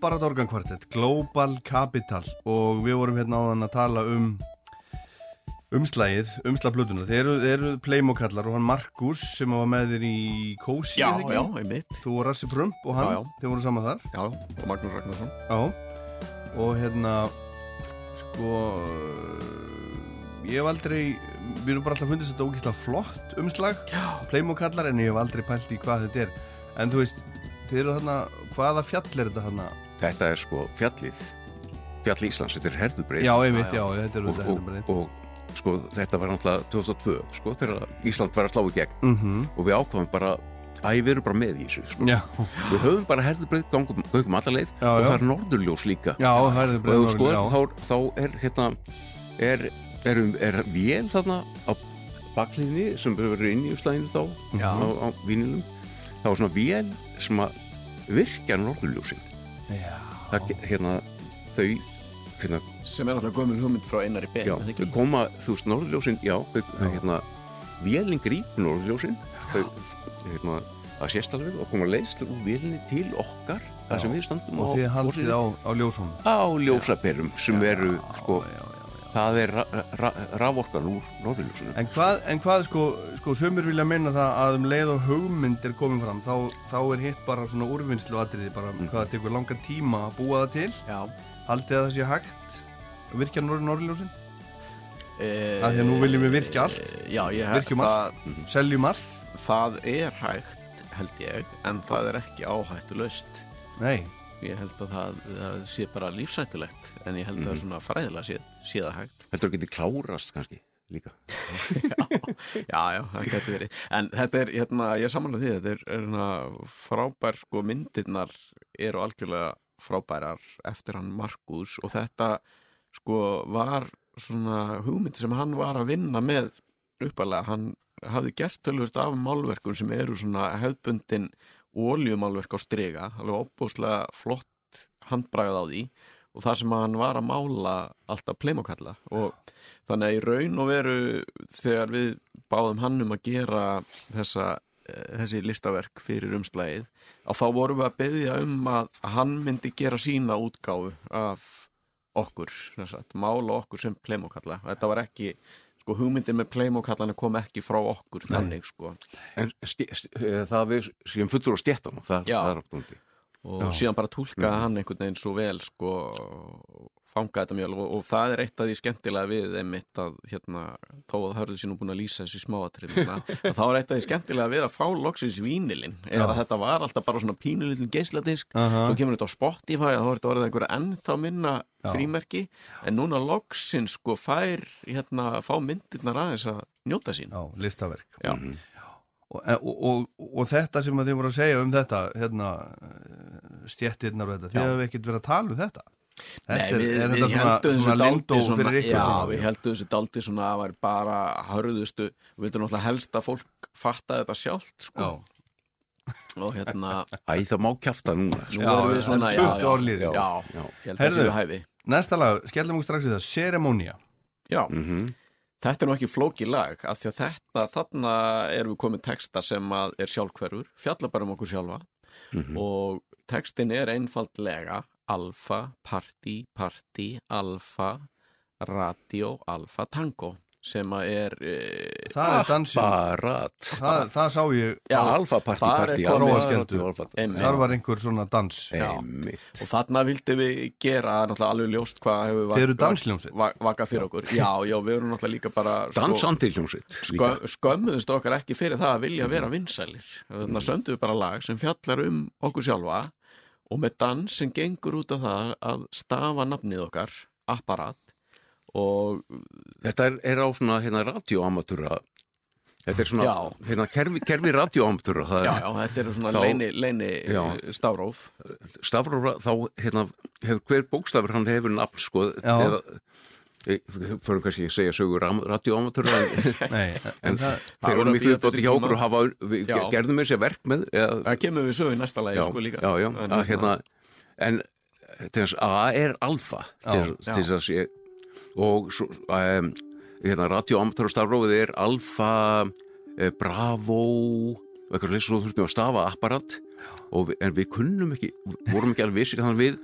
Apparat organkvartett, Global Capital. Og við vorum hérna áðan að tala um umslægið, umslagplötuna þeir eru, þeir eru Playmo-kallar og hann Markus sem var með þér í Kósi Já, eða ekki? já, einmitt. Þú og Rassi Frump og hann, Já, já. þeir voru saman þar. Já, og Magnús Ragnarsson. Já, og hérna sko ég hef aldrei við erum bara alltaf fundist þetta ógíslega flott umslag Já, Playmo-kallar en ég hef aldrei pælt í hvað þetta er. En þú veist, þeir eru þarna hvaða fjall er þetta þarna? Þetta er sko fjallið Fjall Íslands, þetta er herðubreið. Já, einmitt, já, þetta er og, þetta og, og sko þetta var náttúrulega 2002 sko þegar Ísland var að slá í gegn. Mhm. og við ákvaðum bara að við erum bara með í þessu sko. Við höfum bara herðubreið gangum, gangum alla leið. Já, og það er norðurljós líka. Já, er og skoðar þá, þá er hérna er, er, er vél þarna á bakliðinni sem verður inn í slæðinu þá á, á vínilum þá er svona vél sem að virkja norðurljósin. Já, það, hérna, þau hérna, sem er náttúrulega gömul hugmynd frá Einari Ben já, er það þau koma, þú veist, norðurljósin já, þau, hérna vélinn grípur norðurljósin. Þau, hérna, það sést alveg og koma leiðslu úr vélinni til okkar þar sem við standum og þið haldið á, á ljósum á ljósaperum sem eru sko, já, já, já. Það er raforkan úr norðurljósinu. En hvað, en hvað sko, sko sömur vilja minna það að um leið og hugmynd er komin fram þá, þá er hitt bara svona úrvinnslu atriði bara Mm. hvað það tekur langan tíma að búa það til. Já. Haldið að það sé hægt að virkja norður norðljósin e, Af því að nú viljum við virkja allt. Já, ég held Virkjum það, seljum allt. Það er hægt held ég, en það er ekki áhættu laust Nei, Ég held að það, það sé bara lífsættulegt en ég held að svona fræðilega sé, sé það hægt. Heldur að geti klárast kannski líka? *laughs* Já, já, það getur verið. En þetta er, hérna, ég samanlega því þetta er, er hérna, frábær, sko, myndirnar eru algjörlega frábærar eftir hann Markus og þetta, sko, var svona hugmynd sem hann var að vinna með uppalega, hann hafði gert tölvist af málverkum sem eru svona hefðbundin oljumálverk á strega, alveg opbúslega flott handbragað á því og það sem hann var að mála alltaf pleimokalla og þannig að í raun og veru þegar við báðum hann um að gera þessa, eh, þessi listaverk fyrir umslægið að þá vorum við að beðja um að hann myndi gera sína útgáfu af okkur, sagt, mála okkur sem pleimokalla. Þetta var ekki sko hugmyndin með pleimokallana kom ekki frá okkur þannig sko. En eh, það við séum fullur á stjættan það, Já. það er úti og síðan bara túlkaði hann einhvern veginn svo vel sko fangaði þetta mjög og, og það er eitt af því skemmtilega við einmitt að hérna þó að hörðu nú búin að lýsa þessu smáatrið *laughs* þá er eitt af því skemmtilega við að fá loksins vínilinn. Að þetta var alltaf bara svona pínulítið geisladisk. Aha. svo kemur þetta á Spotify þá er þetta orðið einhverja ennþá minna Já. frímerki. En núna loksins sko fær hérna fá myndirnar aðeins að njóta sín. Já, listaverk. Já. og, og, og, og þetta sem þið voru að segja um þetta hérna, stjettirnar og þetta, þið hefur ekkert verið að tala um Þetta Nei, er, við, er við þetta svona, heldum þessu dálítið svona, já, svona? við heldum þessu dálítið svona að var bara hörðustu, við veitum náttúrulega helst að fólk fatta þetta sjálft sko. Já. og hérna Æ, það má kjafta núna nú. Já, erum við svona, já, 20 já, já, held að þessu hæfi Næsta lag, skellum okkur strax í það, Ceremonia já, Mhm. þetta er nú ekki flóki lag af því að þetta, þarna erum við komið texta sem að er sjálfhverfur fjalla bara um okkur sjálfa og textin er einfaldlega alfa, party, party alfa, radio alfa, tango sem að er e, Það er dansinn, Barat það, það sá ég Já, Alfa party þar party komið- alfa, Róaskemmtu. alfa, Einmitt. Þar var einhver svona dans. Einmitt. Og þarna vildi við gera alveg ljóst hvað hefur Þið eru dansljómsveit. va- vakað fyrir okkur. Já, já, við erum náttúrulega líka bara sko, Dansandi hljómsveit sko, skömmuðust okkar ekki fyrir það að vilja vera vinsælir. Þannig að sömdu við bara lag sem fjallar um okkur sjálfa og með dans sem gengur út af það að stafa nafnið okkar apparat og Þetta er, er á svona hérna radioamatúra Þetta er svona Já. hérna, kerfi, kerfi radioamatúra já, er já, þetta eru svona Þá- leini, leini Já. stafróf stafróra þá hérna, hefur hver bókstafur hann hefur nafn sko eða e, fyrir kannski að segja sögur radioamatúra en, *laughs* Nei, en það, þeir að miklu uppátt eftir hjá okkur og hafa, við gerðum mér sér verk með eða, það kemur við sögu í næsta lagi já, sko líka. já, já, En að, hérna, en til þess að A er alfa til, þess að sé og svo, um, hérna, radioamatúra stafrófið er alfa eh, bravo og eitthvað leys svo þurftum við að stafa apparat. Og við, en við kunnum ekki vorum ekki alveg vissi þannig við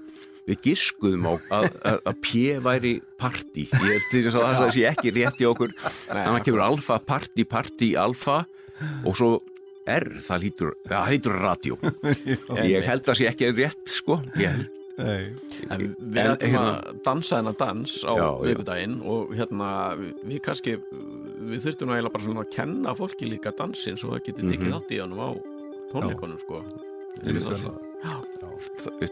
við giskuðum á að, að, að P væri party. Ég held þess að það sé ekki rétt í okkur. Þannig að kemur alfa, party, party, alfa og svo R, það ja, það lítur radio. *laughs* Ég held að það sé ekki rétt sko, ég held En við En, ætlum hérna- að dansa þennan dans á vikudaginn og hérna við, við kannski við þurftum svona að kenna fólki líka dansinn svo það geti tekið Mhm. þátt í honum á tónleikonum sko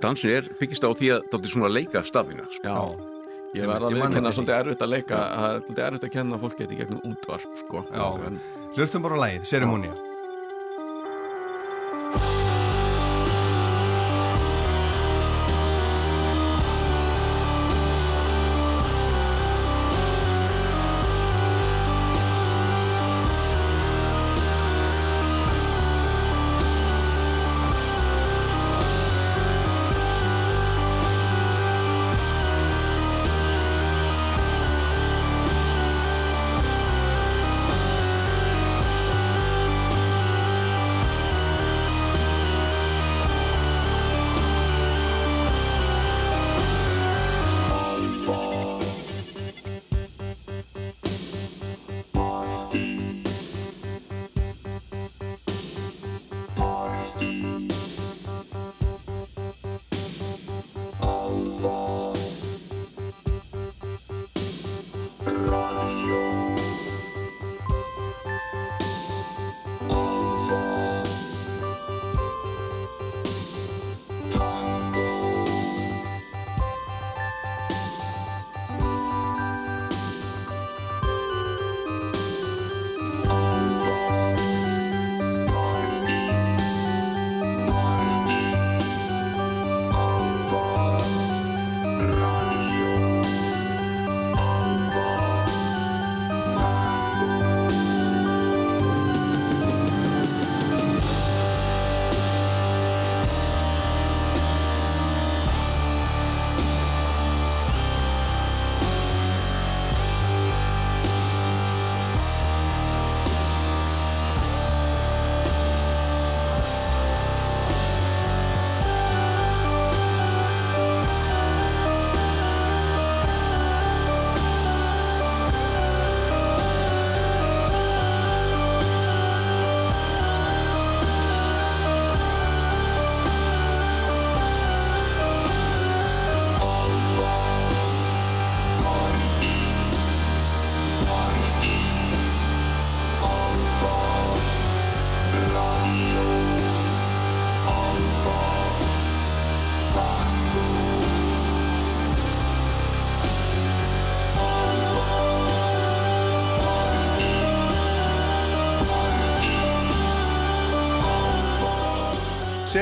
dansin er byggist á því að þetta er svona leika stafina sko. Já, ég verða að viðkenna svolítið erfitt að leika það er svolítið erfitt að kenna fólki þetta í gegnum útvarp sko. Já. en, Hlustum bara á lagið, Ceremonia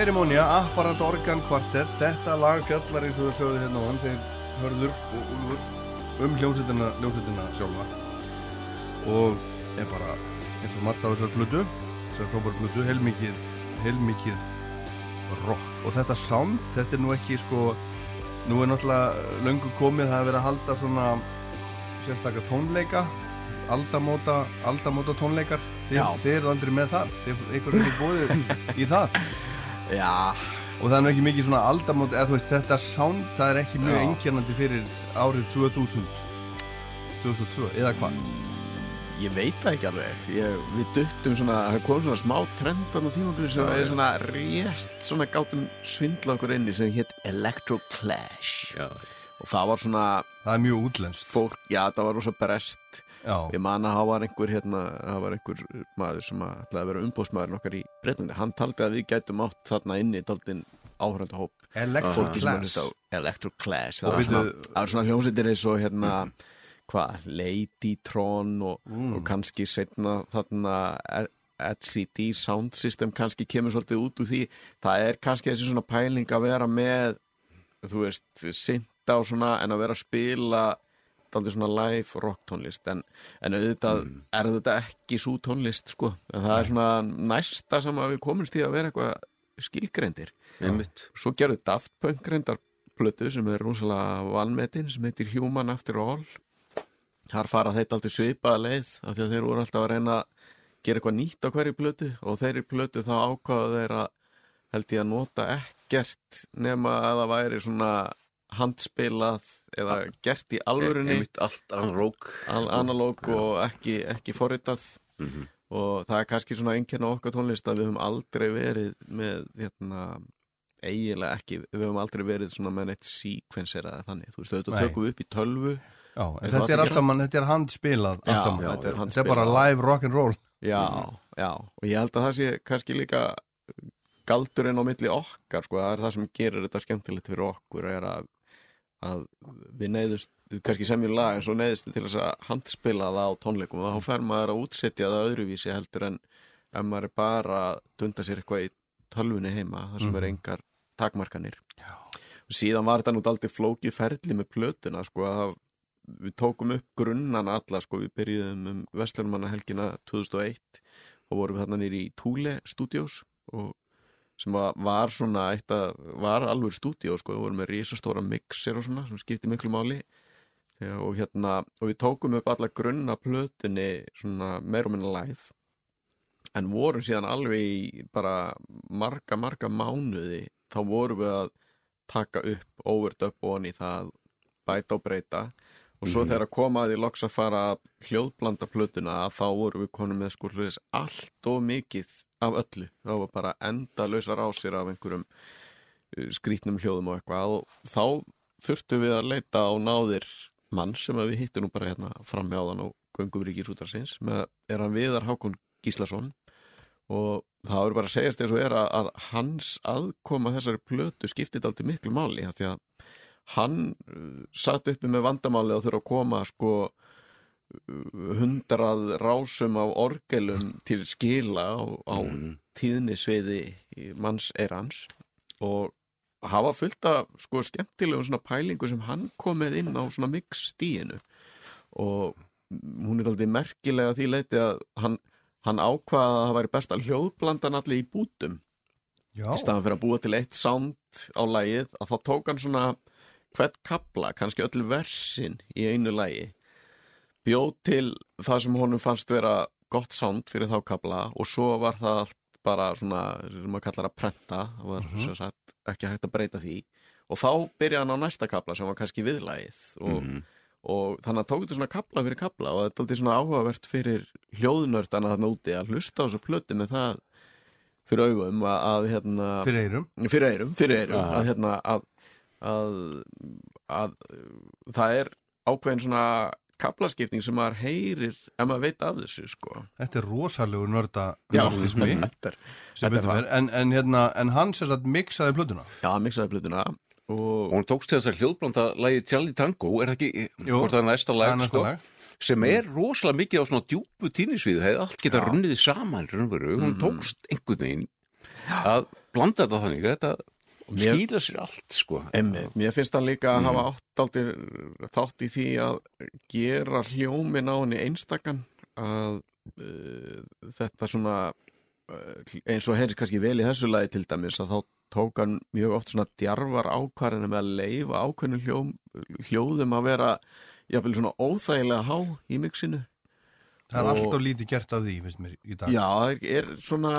Ceremonia, Apparat Organ Quartet. Þetta lag fjallar eins og þau sögðu hérna á hann þeir hörður og úlfur um hljómsveitina, hljómsveitina sjálfa. Og er bara eins og margt á þessar plötu þessar frábæru plötu, heilmikið heilmikið rock. Og þetta sound, þetta er nú ekki sko nú er náttúrulega löngu komið það að vera að halda svona sérstakka tónleika aldamóta, aldamóta tónleikar Já. þið eru aldrei með þar. Þið, ykkur er ekki bóðið í það *laughs* Já, og það er ekki mikið svona aldamót eða þú veist þetta sound það er ekki mjög Já. einkennandi fyrir árið 2000 2002 eða hvað? Ég veit það ekki alveg. Ég, Við duttum svona, það kom svona smá trendan á tímabili sem er svona rétt svona gátum svindla okkur inni sem hétt Electro Clash. Já. og það var svona það er mjög útlenskt. fólk, já það var rosa brest já, ég man að það var einhver hérna, það var einhver maður sem að ætlaði að vera umbóðsmaðurinn okkar í Breitlandi, hann taldi að við gætum átt þarna inni daldinn áhörönda hóp Electro fólki sem var Class. hlusta á Electro Clash Og það var svona, svona hljómsveitir eins og hérna hvað, Ladytron og, Mm. og kannski setna þarna LCD Sound System kannski kemur svolítið út úr því. Það er kannski þessi svona pæling að vera með þú veist, synda og svona en að vera að spila daldið svona live rock tónlist en, en auðvitað er þetta ekki svo tónlist sko, en það er svona næsta sem að við komumst í að vera eitthvað skilgreindir. Einmitt. Svo gerðu Daft Punk reyndar plötu sem er rosalega vanmetin sem heitir Human After All. Þar fara þetta alltaf svipaða leið af því að þeir voru alltaf að reyna að gera eitthvað nýtt á hverju plötu og þeirri plötu þá ákvaða þeir að held ég að nota ekkert nema að það væri svona handspilað eða gert í alvörunni. einmitt allt analóg. Al analóg og ekki, ekki forritað. Mhm. og það er kannski svona einnkjörn á okkar tónlist að við höfum aldrei verið með hérna, eiginlega ekki við höfum aldrei verið svona með neitt sequencer eða þannig, þú veist, Nei. tökum við upp í tölvu. Já, en og þetta er allt saman, þetta er handspilað allt Já, saman. þetta er þetta er bara live rock'n'roll já, já, og ég held að það sé kannski líka galdurinn á milli okkar, sko, það er það sem gerir þetta skemmtilegt fyrir okkur er að, að við neyðust kannski semjum lag en svo neyðist til þess að handspila það á tónleikum. Og þá fer maður að útsetja það öðruvísi heldur en ef maður er bara að dunda sér eitthvað í tölvunni heima þar sem er engar takmarkanir. Já. og síðan var þetta nú aldrei flókið ferli með plötuna sko að við tókum upp grunnana alla sko við byrjuðum um Vestlunumanna helgina 2001 og vorum við þarna nýri í Thule Studios og sem var, var svona eitt að, var alveg stúdíó sko, við vorum með risastóra mixer og svona sem skipti miklu máli. Þegar, og hérna, og við tókum upp alla grunna plötunni svona meir og minna live en vorum síðan alveg í bara marga, marga mánuði þá vorum við að taka upp overdub og í það bæta og breyta. Og svo þegar að koma að því loks að fara hljóðblanda plötuna þá vorum við konum með sko hlutis allt og mikið af öllu. Þá var bara enda lausar á sér af einhverjum uh, skrítnum hljóðum og eitthvað og þá þurftum við að leita á náðir mann sem við hittum nú bara hérna fram með áðan á göngum ríkisútarsins með er hann Viðar Hákon Gíslason. Og það er bara að segjast eins og er að, að hans aðkoma þessari plötu skiptið aldrei miklu máli því að hann uh, satt uppi með vandamáli og þurfa að koma sko hundrað rásum af orgelum til skila á, á tíðnisviði manns er hans og hafa fullt af sko skemmtilegum svona pælingu sem hann komið inn á svona mix stíinu og hún er aldrei merkilega því leiti að hann, hann ákvaða að það væri best að hljóðblandan allir í bútum. Já, í staðan fyrir að búa til eitt sound á lagið að þá tók hann svona hvert kapla, kannski öll versin í einu lagi bjóð til það sem honum fannst vera gott sound fyrir þá kapla og svo var það allt bara svona sem maður kallar að prenta það var sem sagt ekki hægt að breyta því. Og þá byrjaði hann á næsta kapla sem var kannski viðlagið og, og þannig að tók þetta svona kapla fyrir kapla og þetta er alltaf svona áhugavert fyrir hljóðnördana þarna úti að hlusta á þessu plötu með það fyrir augum að, að hérna fyrir eirum. fyrir eirum, fyrir eirum að, hérna, að, að, að það er ákveðin svona kaplaskipting sem maður heyrir ef maður veit af þessu sko. Þetta er rosalegur nörda nördismi *laughs* þetta þetta. En, en, hérna, en hann sér að mixaði plötuna. Já, miksaði plötuna og og hún tókst til þess að hljóðblanda lagið Charlie Tango, er það ekki, Jú, hvort það er næsta lag, er næsta sko, lag. sem er rosalega mikið á svona djúpu tínisviðu, hefði allt geta runnið saman, raunveru, hún tókst einhvern veginn að blanda þetta þannig, þetta mér- skýla sér allt, sko. Einmitt, mér finnst hann líka að hafa átt aldrei þátt í því að gera hljómin á henni einstakann að uh, þetta svona uh, eins og heyrðis kannski vel í þessu lagi til dæmis að þá tók hann mjög oft svona djarfar ákvarðinu með að leifa ákveðinu hljóm, hljóðum að vera jafnvel svona óþægilega há í mixinu Það er alltaf lítið gert af því, finnst mér, í dag. Já, það er, er svona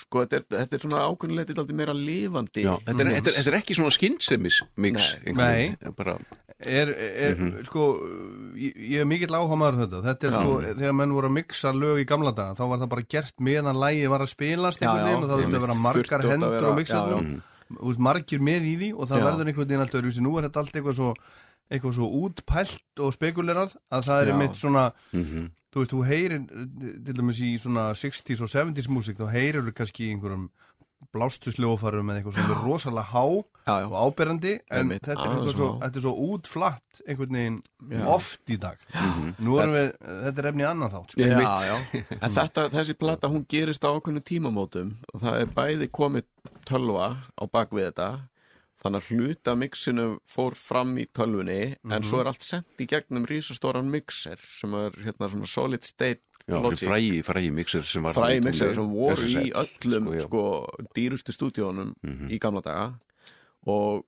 sko, þetta er, þetta er svona ákveðinlega aldrei meira lifandi Já, þetta er, þetta, er, þetta er ekki svona skynnsemis mix, Nei. bara, Er, er sko, ég, ég er mikill áhuga maður um þetta. Þetta er Já. sko, þegar menn voru að mixa lög í gamla daga, þá var það bara gert meðan lægi var að spilast Já, einhvern veginn og það þurfti að vera margar hendur á Þú veist, margir með í því og það Já. verður einhvern veginn alltaf öðruvísi. Nú er þetta allt eitthvað svo, eitthvað svo útpælt og spekulerað að það er einmitt svona, mhm. þú veist, þú heyrir til dæmis í svona 60s og 70s músík, þá heyrir þú kannski í einhverjum blástusljófarum eða eitthvað sem er rosalega há Já, já. og áberandi en Einmitt, þetta er, eitthvað svo, þetta er svo útflatt einhvern veginn Já. oft í dag *gasps* nú erum við, þetta er efni annan þátt sko. Já, já, en *laughs* þetta, þessi plata hún gerist á ákveðnu tímamótum og það er bæði komið tölva á bakvið þetta þannig að hluta mixinu fór fram í tölvunni en svo er allt sendt í gegnum rísastóran mixer sem er hérna svona solid state já, logic. frægi, frægi mixer sem var fræði mixer sem voru í öllum já. sko, dýrustu stúdíónum í gamla daga. Og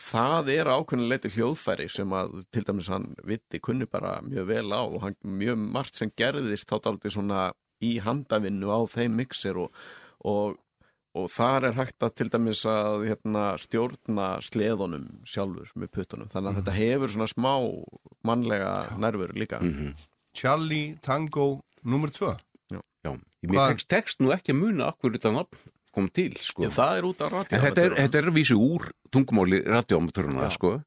það er ákveðinleiti hljóðfæri sem að til dæmis hann vitti kunni bara mjög vel á og hann, mjög margt sem gerðist þá daldi svona í handavinnu á þeim mixer og, og, og þar er hægt að til dæmis að hérna, stjórna sleðunum sjálfur með puttunum. Þannig að þetta hefur svona smá mannlega nervur líka. Charlie Tango nummer 2 Já, Hvað- mér tekst, tekst nú ekki að muna akkur þetta nafn kom til, sko. Já, það er út af En þetta er, þetta er að vísu úr tungumáli radioamatöruna, sko.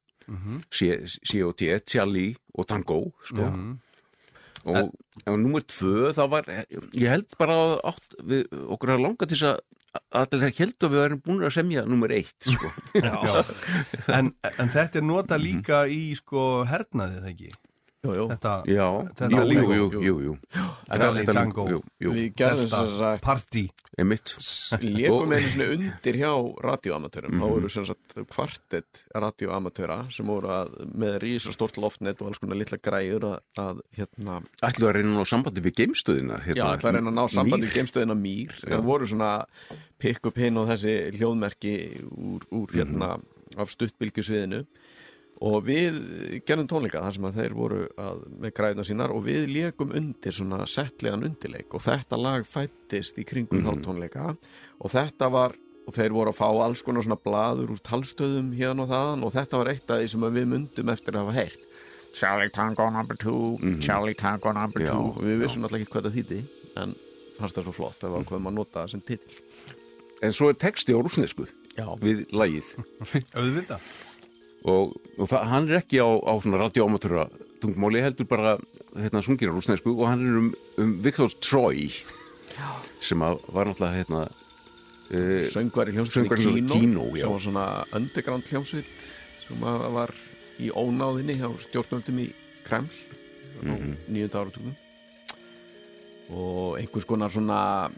C.O.T. Charlie og Tango, sko. Og, og nummer tvö, það var, ég held bara að átt, við, okkur að langa til þess að að það held að við erum búin að semja nummer eitt, sko. *laughs* En, en þetta er nota líka í sko hernaðið, ekki? Jú, jú. Þetta, Já, þetta jú, jú, jú, jú. Charlie Tango. Við gerðum sagt Party emitt. Lékum einu svona undir hjá radioamatörum Mhm. þá eru sem sagt kvartett radioamatöra sem voru að, með rísa stort loftnet og alls konar litla græjur að, að hérna, Ætlu að reyna að ná sambandi við geimstöðina. já, ætla að reyna að ná sambandi við geimstöðina mýr, það voru svona pikk upp hinn og þessi hljóðmerki úr, úr Mhm. hérna af stuttbylgjusviðinu og við gerðum tónleika þar sem að þeir voru að, með græðina sínar og við lékum undir svona settlegan undirleik. Og þetta lag fættist í kringum þá tónleika og þetta var og þeir voru að fá alls konar svona blaður úr talstöðum hérna og þaðan. Og þetta var eitt af því sem við mundum eftir að hafa heyrt. Charlie Tango number two Charlie Tango number Já, two. Og við vissum alltaf ekki hvað það þýtti en fannst það svo flott að við ákveðum að nota það sem titill En svo er texti á rúsnesku við lagið. *laughs* og, og það, hann er ekki á, á svona radioamatöra tungmáli heldur bara hérna sungir á rúsnesku og hann er um, um Viktor Troy sem að var náttúrulega hérna uh, söngvari hljómsveit Söngvari Kino, hljómsveit Kino, já. sem var svona underground hljómsveit sem að var í ónáðinni hjá stjórnöldum í Kreml á Mhm. nýjönda áratugum og einhvers konar svona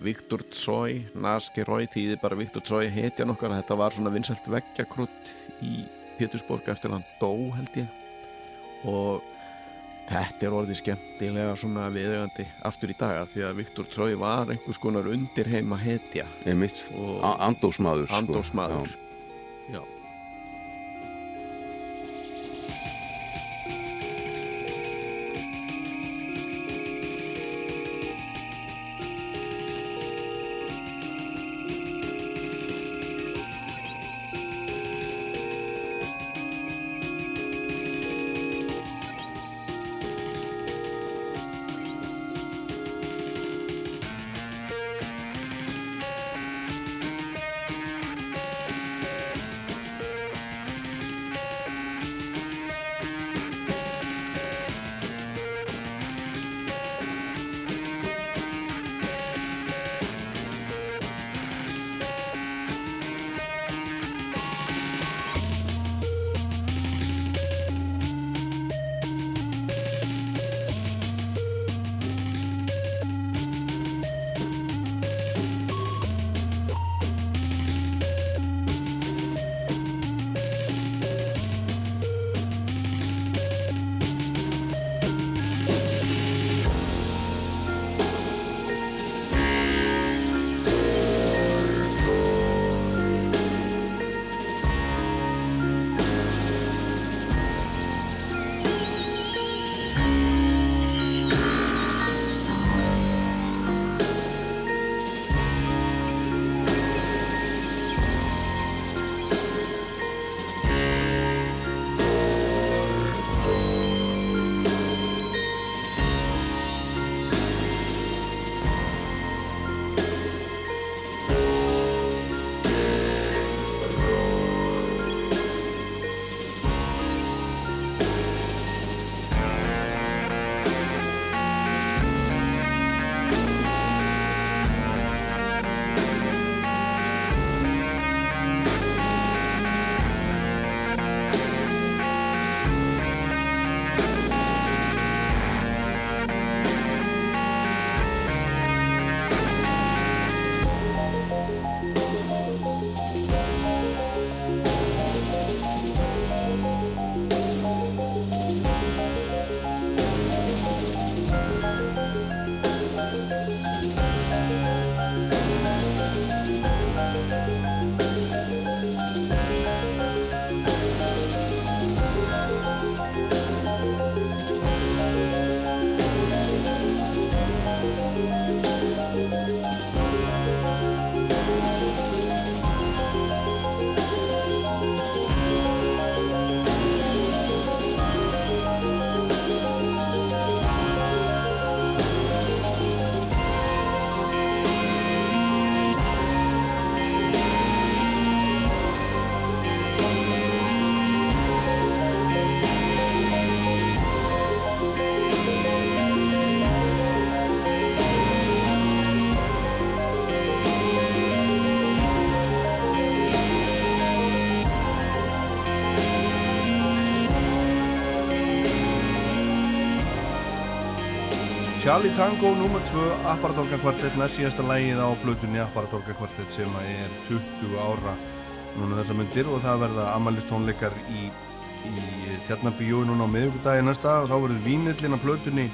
Viktor Tsoi, Naski Rói þýði bara Viktor Tsoi hetja nokkar þetta var svona vinsælt veggjakrutt í Pétursborg eftir hann dó held ég. Og þetta er orðið skemmtilega svona viðegandi aftur í daga því að Viktor Tsoi var einhvers konar undirheima hetja. Einmitt, Og- A- andófsmaður sko. Charlie Tango nr. 2 Apparatorgan kvartett næst síðasta lægið á blötunni Apparatorgan kvartett sem að er 20 ára núna þessa myndir og það verða amalistónleikar í, í Tjarnabíu núna á miðugudagi næsta og þá verður vínillin á blötunni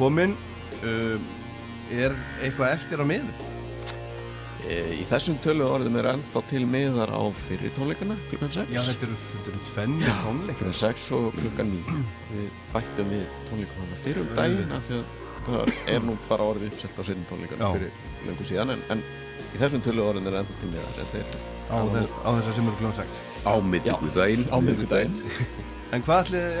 komin um, er eitthvað eftir á miður? E, Í þessum tölu orðum er ennþá til miðar á fyrir tónleikana klukkan 6 Já, þetta eru, tvenni tónleikar klukkan 6 og klukkan 9 Við bættum við tónleikana fyrir um daginn af því að það er nú bara orðið uppselt á setjum tónleikana Já. fyrir löngu síðan en, en í þessum tölu orðum er ennþá til þeir á, á þess að sem eru kljóðan sagt á miðvikudaginn *laughs* En hvað ætlið þið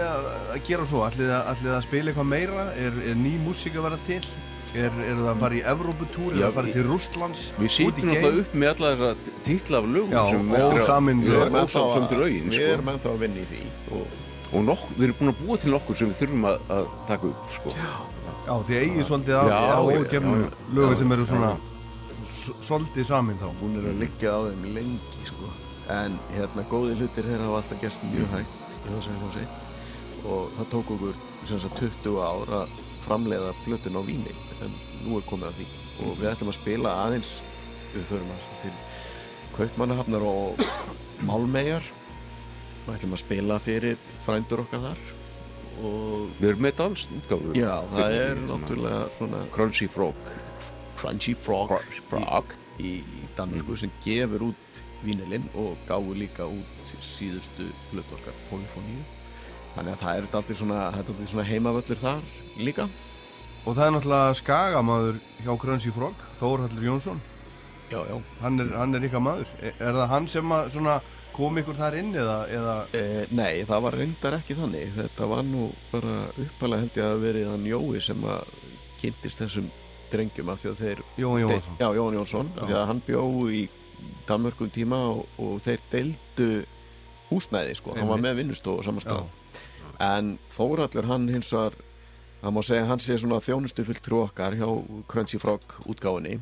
að gera svo? Ætlið þið að, spila eitthvað meira? Er, er ný músík að vera til? Er, er það að fara í Evróputúr? Er það að fara til Rústlands? Við sýtum alltaf upp með alla þessa titla af lögum Já, sem ósamin Við lög. erum ennþá að- ósamsömdu lögin við sko. erum ennþá að vinna í því og og nokk, við erum búin að búa til nokkur sem við þurfum að, að taka upp sko. Já, þið eigið svolítið af Já, já, já. lögum sem eru svona svolítið samin þá. hún er að liggja á þeim lengi sko. en hérna góði hlutir þeir hafa alltaf gerst mjög hægt í þessari hljómsveit og það tók okkur sem sagt 20 ár að framleiða plötun á víni en nú er komið að því og við ætlum að spila aðeins við förum að til Kaupmannahafnar og Málmeyjar og ætlum að spila fyrir frændur okkar þar og Við erum með dansútgáfu já, það er náttúrulega svona Crunchy Frog Crunchy Frog, Frog. í, í Danmörku sem gefur út vínilinn og gáfu líka út síðustu hlut okkar Polyfoníu þannig að það er daldið svona, svona heimavöllur þar líka Og það er náttúrulega skagamaður hjá Crunchy Frog, Þórhallur Jónsson. já, já. Hann er, hann er líka maður. Er, er það hann sem að svona kom ykkur þar inn eða, eða? E, nei, það var reyndar ekki þannig. Þetta var nú bara uppalega held ég að verið hann Jói sem að kynntist þessum drengjum af því að þeir Jón Jónsson? Já, Jón Jónsson, af því að hann bjó í Danmörkum tíma og, og þeir deildu húsnæði sko, hann var Einmitt. með vinnustofu á sama stað. En Þórallur hann hins var það má segja að hann sé svona þjónustu fyllt trú okkar hjá Crunchy Frog útgáfunni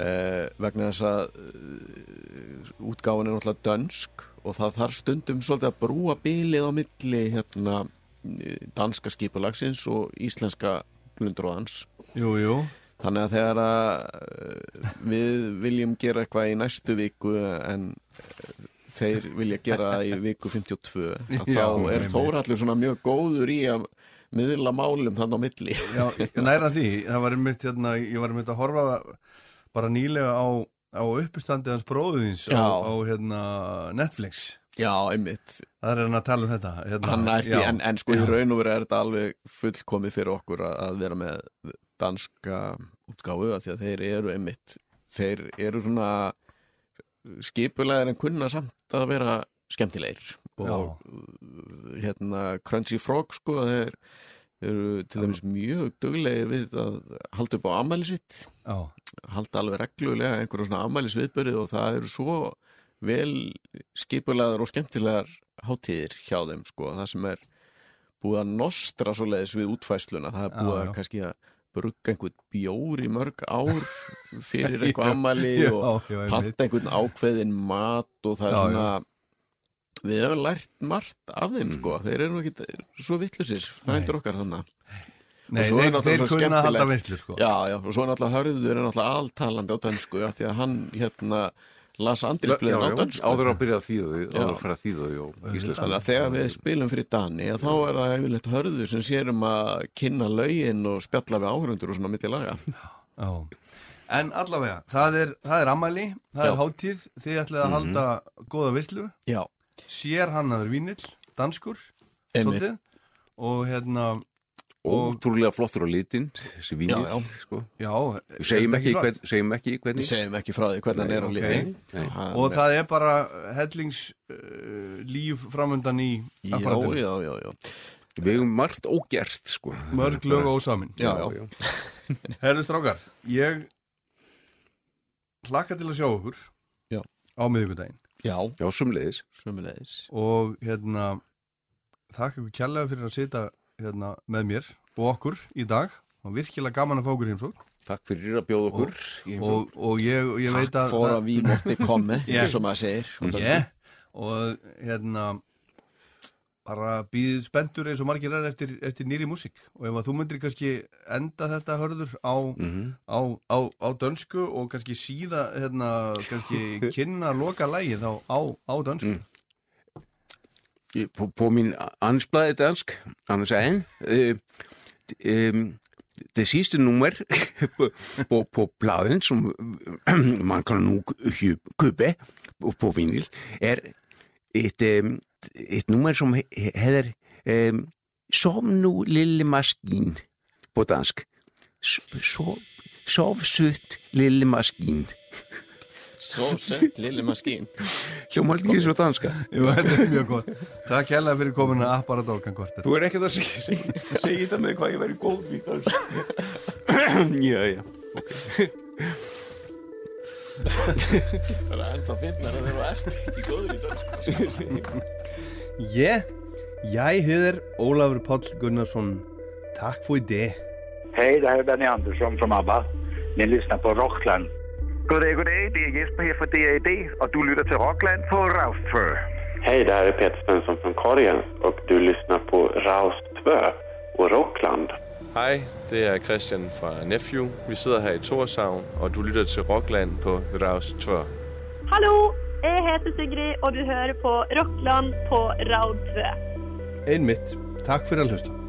uh, vegna þess að uh, útgáfun er náttúrulega dönsk og það þarf stundum svolítið að brúa bilið á milli hérna eh, danska skipulagsins og íslenska blundróðans Jú, jú. Þannig að þegar að uh, við viljum gera eitthvað í næstu viku en þeir vilja gera það í viku 52 að Já, þá er. Þórhallur svona mjög góður í að miðla málum þannig á milli Já, næra því, það var einmitt hérna, ég var einmitt að horfa bara nýlega á, á uppustandi hans bróðins á, Já. á hérna, Netflix. Já, einmitt Það er hann að tala um þetta. Hérna, já. en, en sko í raun og veru er þetta alveg fullkomið fyrir okkur að, að vera með danska útgáfu af því að þeir eru einmitt þeir eru svona skipulegir en kunna samt að vera skemmtilegir og hérna Crunchy Frog sko þeir eru til dæmis mjög duglegir við að halda upp á ammæli sitt Já, halda alveg reglulega einhverja svona ammælisviðbörið og það eru svo vel skipulegar og skemmtilegar hátíðir hjá þeim sko, það sem er búið að nostra svo leiðis við útfæsluna, það er búið Já, að já. kannski að brugga einhvern bjór í mörg ár *laughs* fyrir eitthvað ammæli já, og já, panta einhvern ákveðin mat og það er Já, svona við hefum lært margt af þeim Mm. sko, þeir eru ekki svo vittlusir, frændur okkar þannig Nei, er þeir, þeir kunna að halda veislu sko. Já, já, og svo er náttúrulega hörður er náttúrulega alltalandi á dönsku af því að hann hérna las andrisblöðin á dönsku. áður að byrja að þýða þau áður fara íslenska Þannig að þegar við spilum fyrir Dani þá er það yfirleitt hörður sem sér um að kynna lögin og spjalla við áhörundur og svona milli laga. Já. En allavega, það er, það er ammæli, það Já. er hátíð, þið ætlið að halda góða veislu, Já, sér hannaður vínill, danskur, og hérna, ótrúlega flottur á litin þessi Já, já. sko. já, Við segjum ekki, hvern, segjum ekki við hvernig segjum ekki frá því hvernig hann er á litin. Hann Og er- það er bara hellings uh, líf framöndan í Já, apparatinu. já, já, já við hefum margt ógert sko. Mörg lög og ósamin. Já, já, *laughs* Herðu strákar, ég hlakka til að sjá okkur Já. á miðvikudaginn já, já, sumleiðis sömulegis og hérna þakka ykkur kjærlega fyrir að sita hérna með mér og okkur í dag. Og virkilega gaman að fá okkur heimsók takk fyrir að bjóða okkur Ég- og, og ég, og ég veit Takk að fór að við mótti komme *laughs* Já. eins og maður segir yeah. og hérna bara býðið spendur eins og margir er eftir, eftir nýri músík. Og ef að þú myndir kannski enda þetta hörður á, á, á, á dönsku og kannski síða hérna, kannski *laughs* kynna loka lægi þá á, á dönsku. I- På, på min andelsblad i dansk, Anders Ahen, øh, øh, det sidste nummer *laughs* på, på, på bladen, som øh, man kan nu kø- købe på, på vinyl, er et, øh, et nummer, som he- hedder øh, Sov nu, lille maskin på dansk. Sov, sov sødt, lille maskin. Svo sett, lille maskín Hljómar ekki svo danska. Jú, þetta er mjög gott Takk hérlega fyrir komin að Apparat Organ Quartet Þú er ekkert að segja, segja, segja þetta með hvað ég væri góð í dans. *clears throat* já, já. Það er ennþá finnar að þeir eru ert ekki góður í dans Yeah, jeg hedder Olafur Páll Gunnarsson Takk for det Hej, det här är Benny Andersson från ABBA. Ni lyssnar på Rockland. Goddag, goddag. Det är Jesper här för DAD och du lyssnar till Rockland på Raustför. Hej, det här är Peter Svensson från Korgens och du lyssnar på Raust 2 och Rockland. Hej, det er Christian fra Nephew. Vi sidder her i Torshavn, og du lytter til Rockland på Raus 2. Hallo, jeg heter Sigrid, og du hører på Rockland på Rad 2. Einmitt, takk fyrir að hlusta